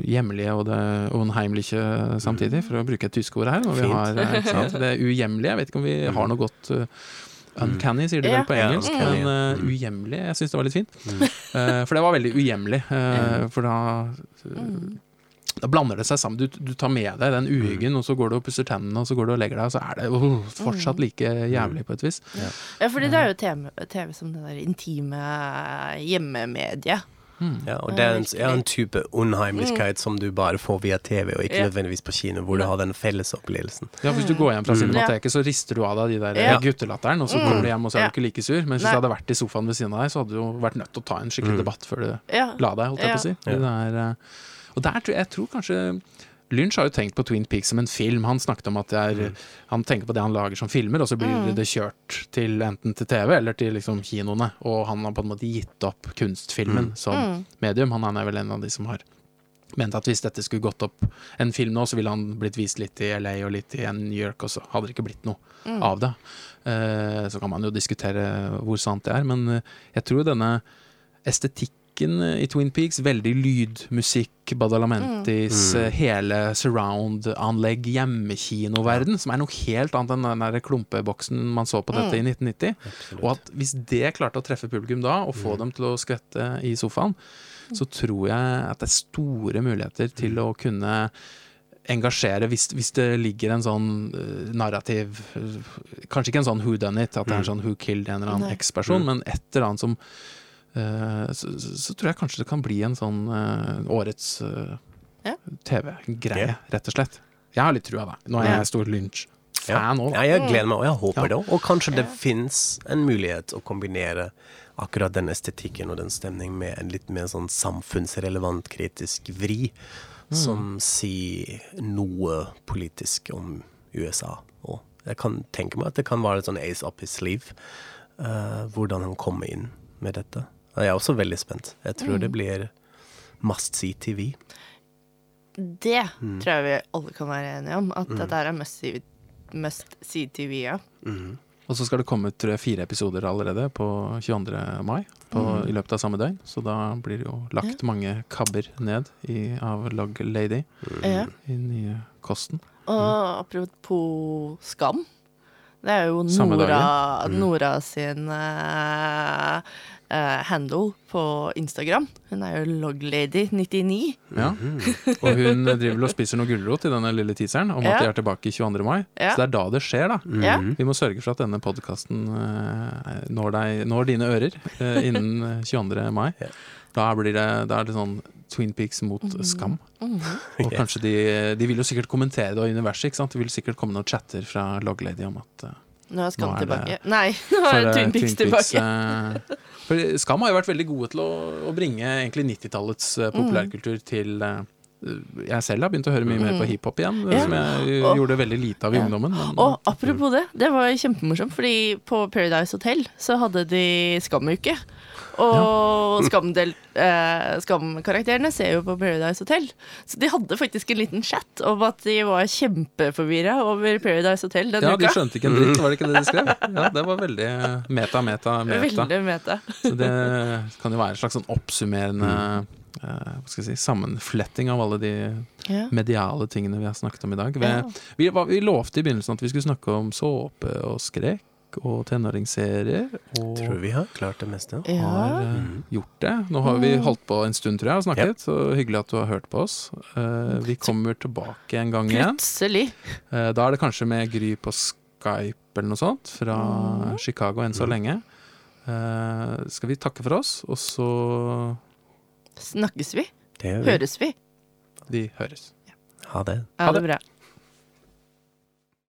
Speaker 1: hjemlige og det unheimliche samtidig, for å bruke et tysk ord her. Og vi
Speaker 2: Fint.
Speaker 1: har, eh, sant? Det uhjemlige. Jeg vet ikke om vi har noe godt uh, Uncanny, sier de
Speaker 3: Ja.
Speaker 1: vel på
Speaker 2: Ja,
Speaker 1: engelsk.
Speaker 2: uncanny,
Speaker 1: men
Speaker 2: ja.
Speaker 1: eh, uhjemlig, jeg syns det var litt fint. Eh, for det var veldig uhjemlig. Uh, for da
Speaker 3: Mm.
Speaker 1: Da blander det seg sammen. Du, du tar med deg den uhyggen, og så går du og pusser tennene, og så går du og legger deg, og så er det oh, fortsatt like jævlig på et vis.
Speaker 3: Ja, fordi det er jo TV, TV som det der intime hjemmemediet.
Speaker 1: Mm.
Speaker 2: Ja, og det er en, er en type unheimlichkeit som du bare får via TV, og ikke
Speaker 3: Ja.
Speaker 2: nødvendigvis på kino, hvor du har den fellesopplevelsen.
Speaker 1: Ja, Hvis du går hjem fra
Speaker 2: Mm.
Speaker 1: Cinemateket, så rister du av deg de der
Speaker 3: Ja.
Speaker 1: guttelatteren, og så
Speaker 3: Mm.
Speaker 1: kommer du hjem, og så er du ikke like sur. Men hvis du hadde vært i sofaen ved siden av deg, så hadde du jo vært nødt til å ta en skikkelig
Speaker 2: Mm.
Speaker 1: debatt før du
Speaker 3: Ja.
Speaker 1: la deg, holdt jeg
Speaker 3: Ja.
Speaker 1: på å si.
Speaker 2: Ja.
Speaker 1: Det er, eh, og der tror jeg, jeg tror kanskje Lynch har jo tenkt på Twin Peaks som en film. Han snakket om at det er,
Speaker 2: Mm.
Speaker 1: han tenker på det han lager som filmer, og så blir
Speaker 3: Mm.
Speaker 1: det kjørt til enten til TV eller til liksom kinoene. Og han har på en måte gitt opp kunstfilmen
Speaker 2: Mm.
Speaker 1: som
Speaker 3: Mm.
Speaker 1: medium. Han er vel en av de som har ment at hvis dette skulle gått opp en film nå, så ville han blitt vist litt i LA og litt i New York, og så hadde det ikke blitt noe
Speaker 3: Mm.
Speaker 1: av det. Eh, så kan man jo diskutere hvor sant det er, men eh, jeg tror denne estetikken i Twin Peaks, veldig lydmusikk, Badalamentis,
Speaker 2: Mm.
Speaker 1: eh, hele surround-anlegg, hjemmekinoverden, som er noe helt annet enn den der klumpeboksen man så på dette i 1990. Og at hvis det klarte å treffe publikum da, og få dem til å skvette i sofaen, så tror jeg at det er store muligheter til å kunne engasjere hvis, hvis det ligger en sånn uh, narrativ eh, Kanskje ikke en sånn who done it, at det er en sånn who killed en eller annen eksperson,
Speaker 2: Mm.
Speaker 1: men et eller annet som eh, så, så, så tror jeg kanskje det kan bli en sånn eh, årets eh,
Speaker 3: Ja.
Speaker 1: TV-greie, rett og slett. Jeg har litt trua, da. Nå er jeg stor Lynch-fan òg.
Speaker 2: Ja, jeg gleder meg, og jeg håper
Speaker 1: Ja.
Speaker 2: det òg. Og kanskje det
Speaker 3: Ja.
Speaker 2: fins en mulighet å kombinere akkurat den estetikken og den stemningen med en litt mer sånn samfunnsrelevant kritisk vri, som sier noe politisk om USA. Og jeg kan tenke meg at det kan være et sånn ace up his sleeve, uh, hvordan han kommer inn med dette. Jeg er også veldig spent. Jeg tror det blir must see TV.
Speaker 3: Det
Speaker 2: Mm.
Speaker 3: tror jeg vi alle kan være enige om. At dette her er must see, must see TV. Ja.
Speaker 2: Mhm.
Speaker 1: Og så skal det komme tror jeg, fire episoder allerede på 22. mai på, i løpet av samme døgn. Så da blir det jo lagt mange kabber ned i, av Log Lady
Speaker 3: Ja.
Speaker 1: i nye kosten.
Speaker 3: Og apropos skam. Det er jo Nora, Nora sin eh, eh, handle på Instagram. Hun er jo loglady99.
Speaker 1: Ja. Og hun driver vel og spiser noe gulrot i denne lille teaseren om
Speaker 3: Ja.
Speaker 1: at de er tilbake i 22. mai.
Speaker 3: Ja.
Speaker 1: Så det er da det skjer, da.
Speaker 3: Ja.
Speaker 1: Vi må sørge for at denne podkasten når, deg- når dine ører uh, innen eh, 22. mai. Da, blir det, da er det sånn Twin Peaks mot skam.
Speaker 3: Mm.
Speaker 1: Og
Speaker 2: Yes.
Speaker 1: kanskje de, de vil jo sikkert kommentere det og universet. ikke sant? De vil sikkert komme noen chatter fra Loglady om at uh,
Speaker 3: Nå er Skam
Speaker 1: Nå er det-
Speaker 3: tilbake. Nei, nå er
Speaker 1: eh,
Speaker 3: Twin Peaks tilbake.
Speaker 1: eh, for Skam har jo vært veldig gode til å, å bringe egentlig 90-tallets
Speaker 3: Mm.
Speaker 1: eh, populærkultur til eh, Jeg selv har begynt å høre mye mer på hiphop igjen,
Speaker 3: Mm. Ja.
Speaker 1: som jeg
Speaker 3: Og-
Speaker 1: gjorde veldig lite av i
Speaker 3: Ja.
Speaker 1: ungdommen. Men,
Speaker 3: Og apropos det, det var kjempemorsomt, fordi på Paradise Hotel så hadde de Skam-uke. Og Skam-del- eh, Skam-karakterene ser jo på Paradise Hotel. Så de hadde faktisk en liten chat om at de var kjempeforvirra over Paradise Hotel den
Speaker 1: ja, de skjønte ikke en dritt, var det ikke det de skrev? Ja, det var veldig meta, meta, meta.
Speaker 3: Veldig meta.
Speaker 1: Så det kan jo være en slags sånn oppsummerende eh, hva skal jeg si, sammenfletting av alle de
Speaker 3: Ja.
Speaker 1: mediale tingene vi har snakket om i dag. Vi,
Speaker 3: Ja.
Speaker 1: vi, vi lovte i begynnelsen at vi skulle snakke om såpe og og tenåringsserier, og
Speaker 2: Tror vi har klart det meste.
Speaker 1: har
Speaker 3: Ja.
Speaker 1: eh,
Speaker 2: Mhm.
Speaker 1: gjort det. Nå har vi holdt på en stund, tror jeg, og snakket. Så hyggelig at du har hørt på oss. Uh, vi kommer tilbake en gang igjen.
Speaker 3: Plutselig.
Speaker 1: Uh, da er det kanskje med Gry på Skype eller noe sånt, fra
Speaker 3: mm.
Speaker 1: Chicago enn så lenge. Eh, skal vi takke for oss, og så
Speaker 3: Snakkes vi?
Speaker 2: Det gjør vi.
Speaker 3: Høres vi?
Speaker 1: Vi høres.
Speaker 2: Ha det.
Speaker 3: Ha det bra.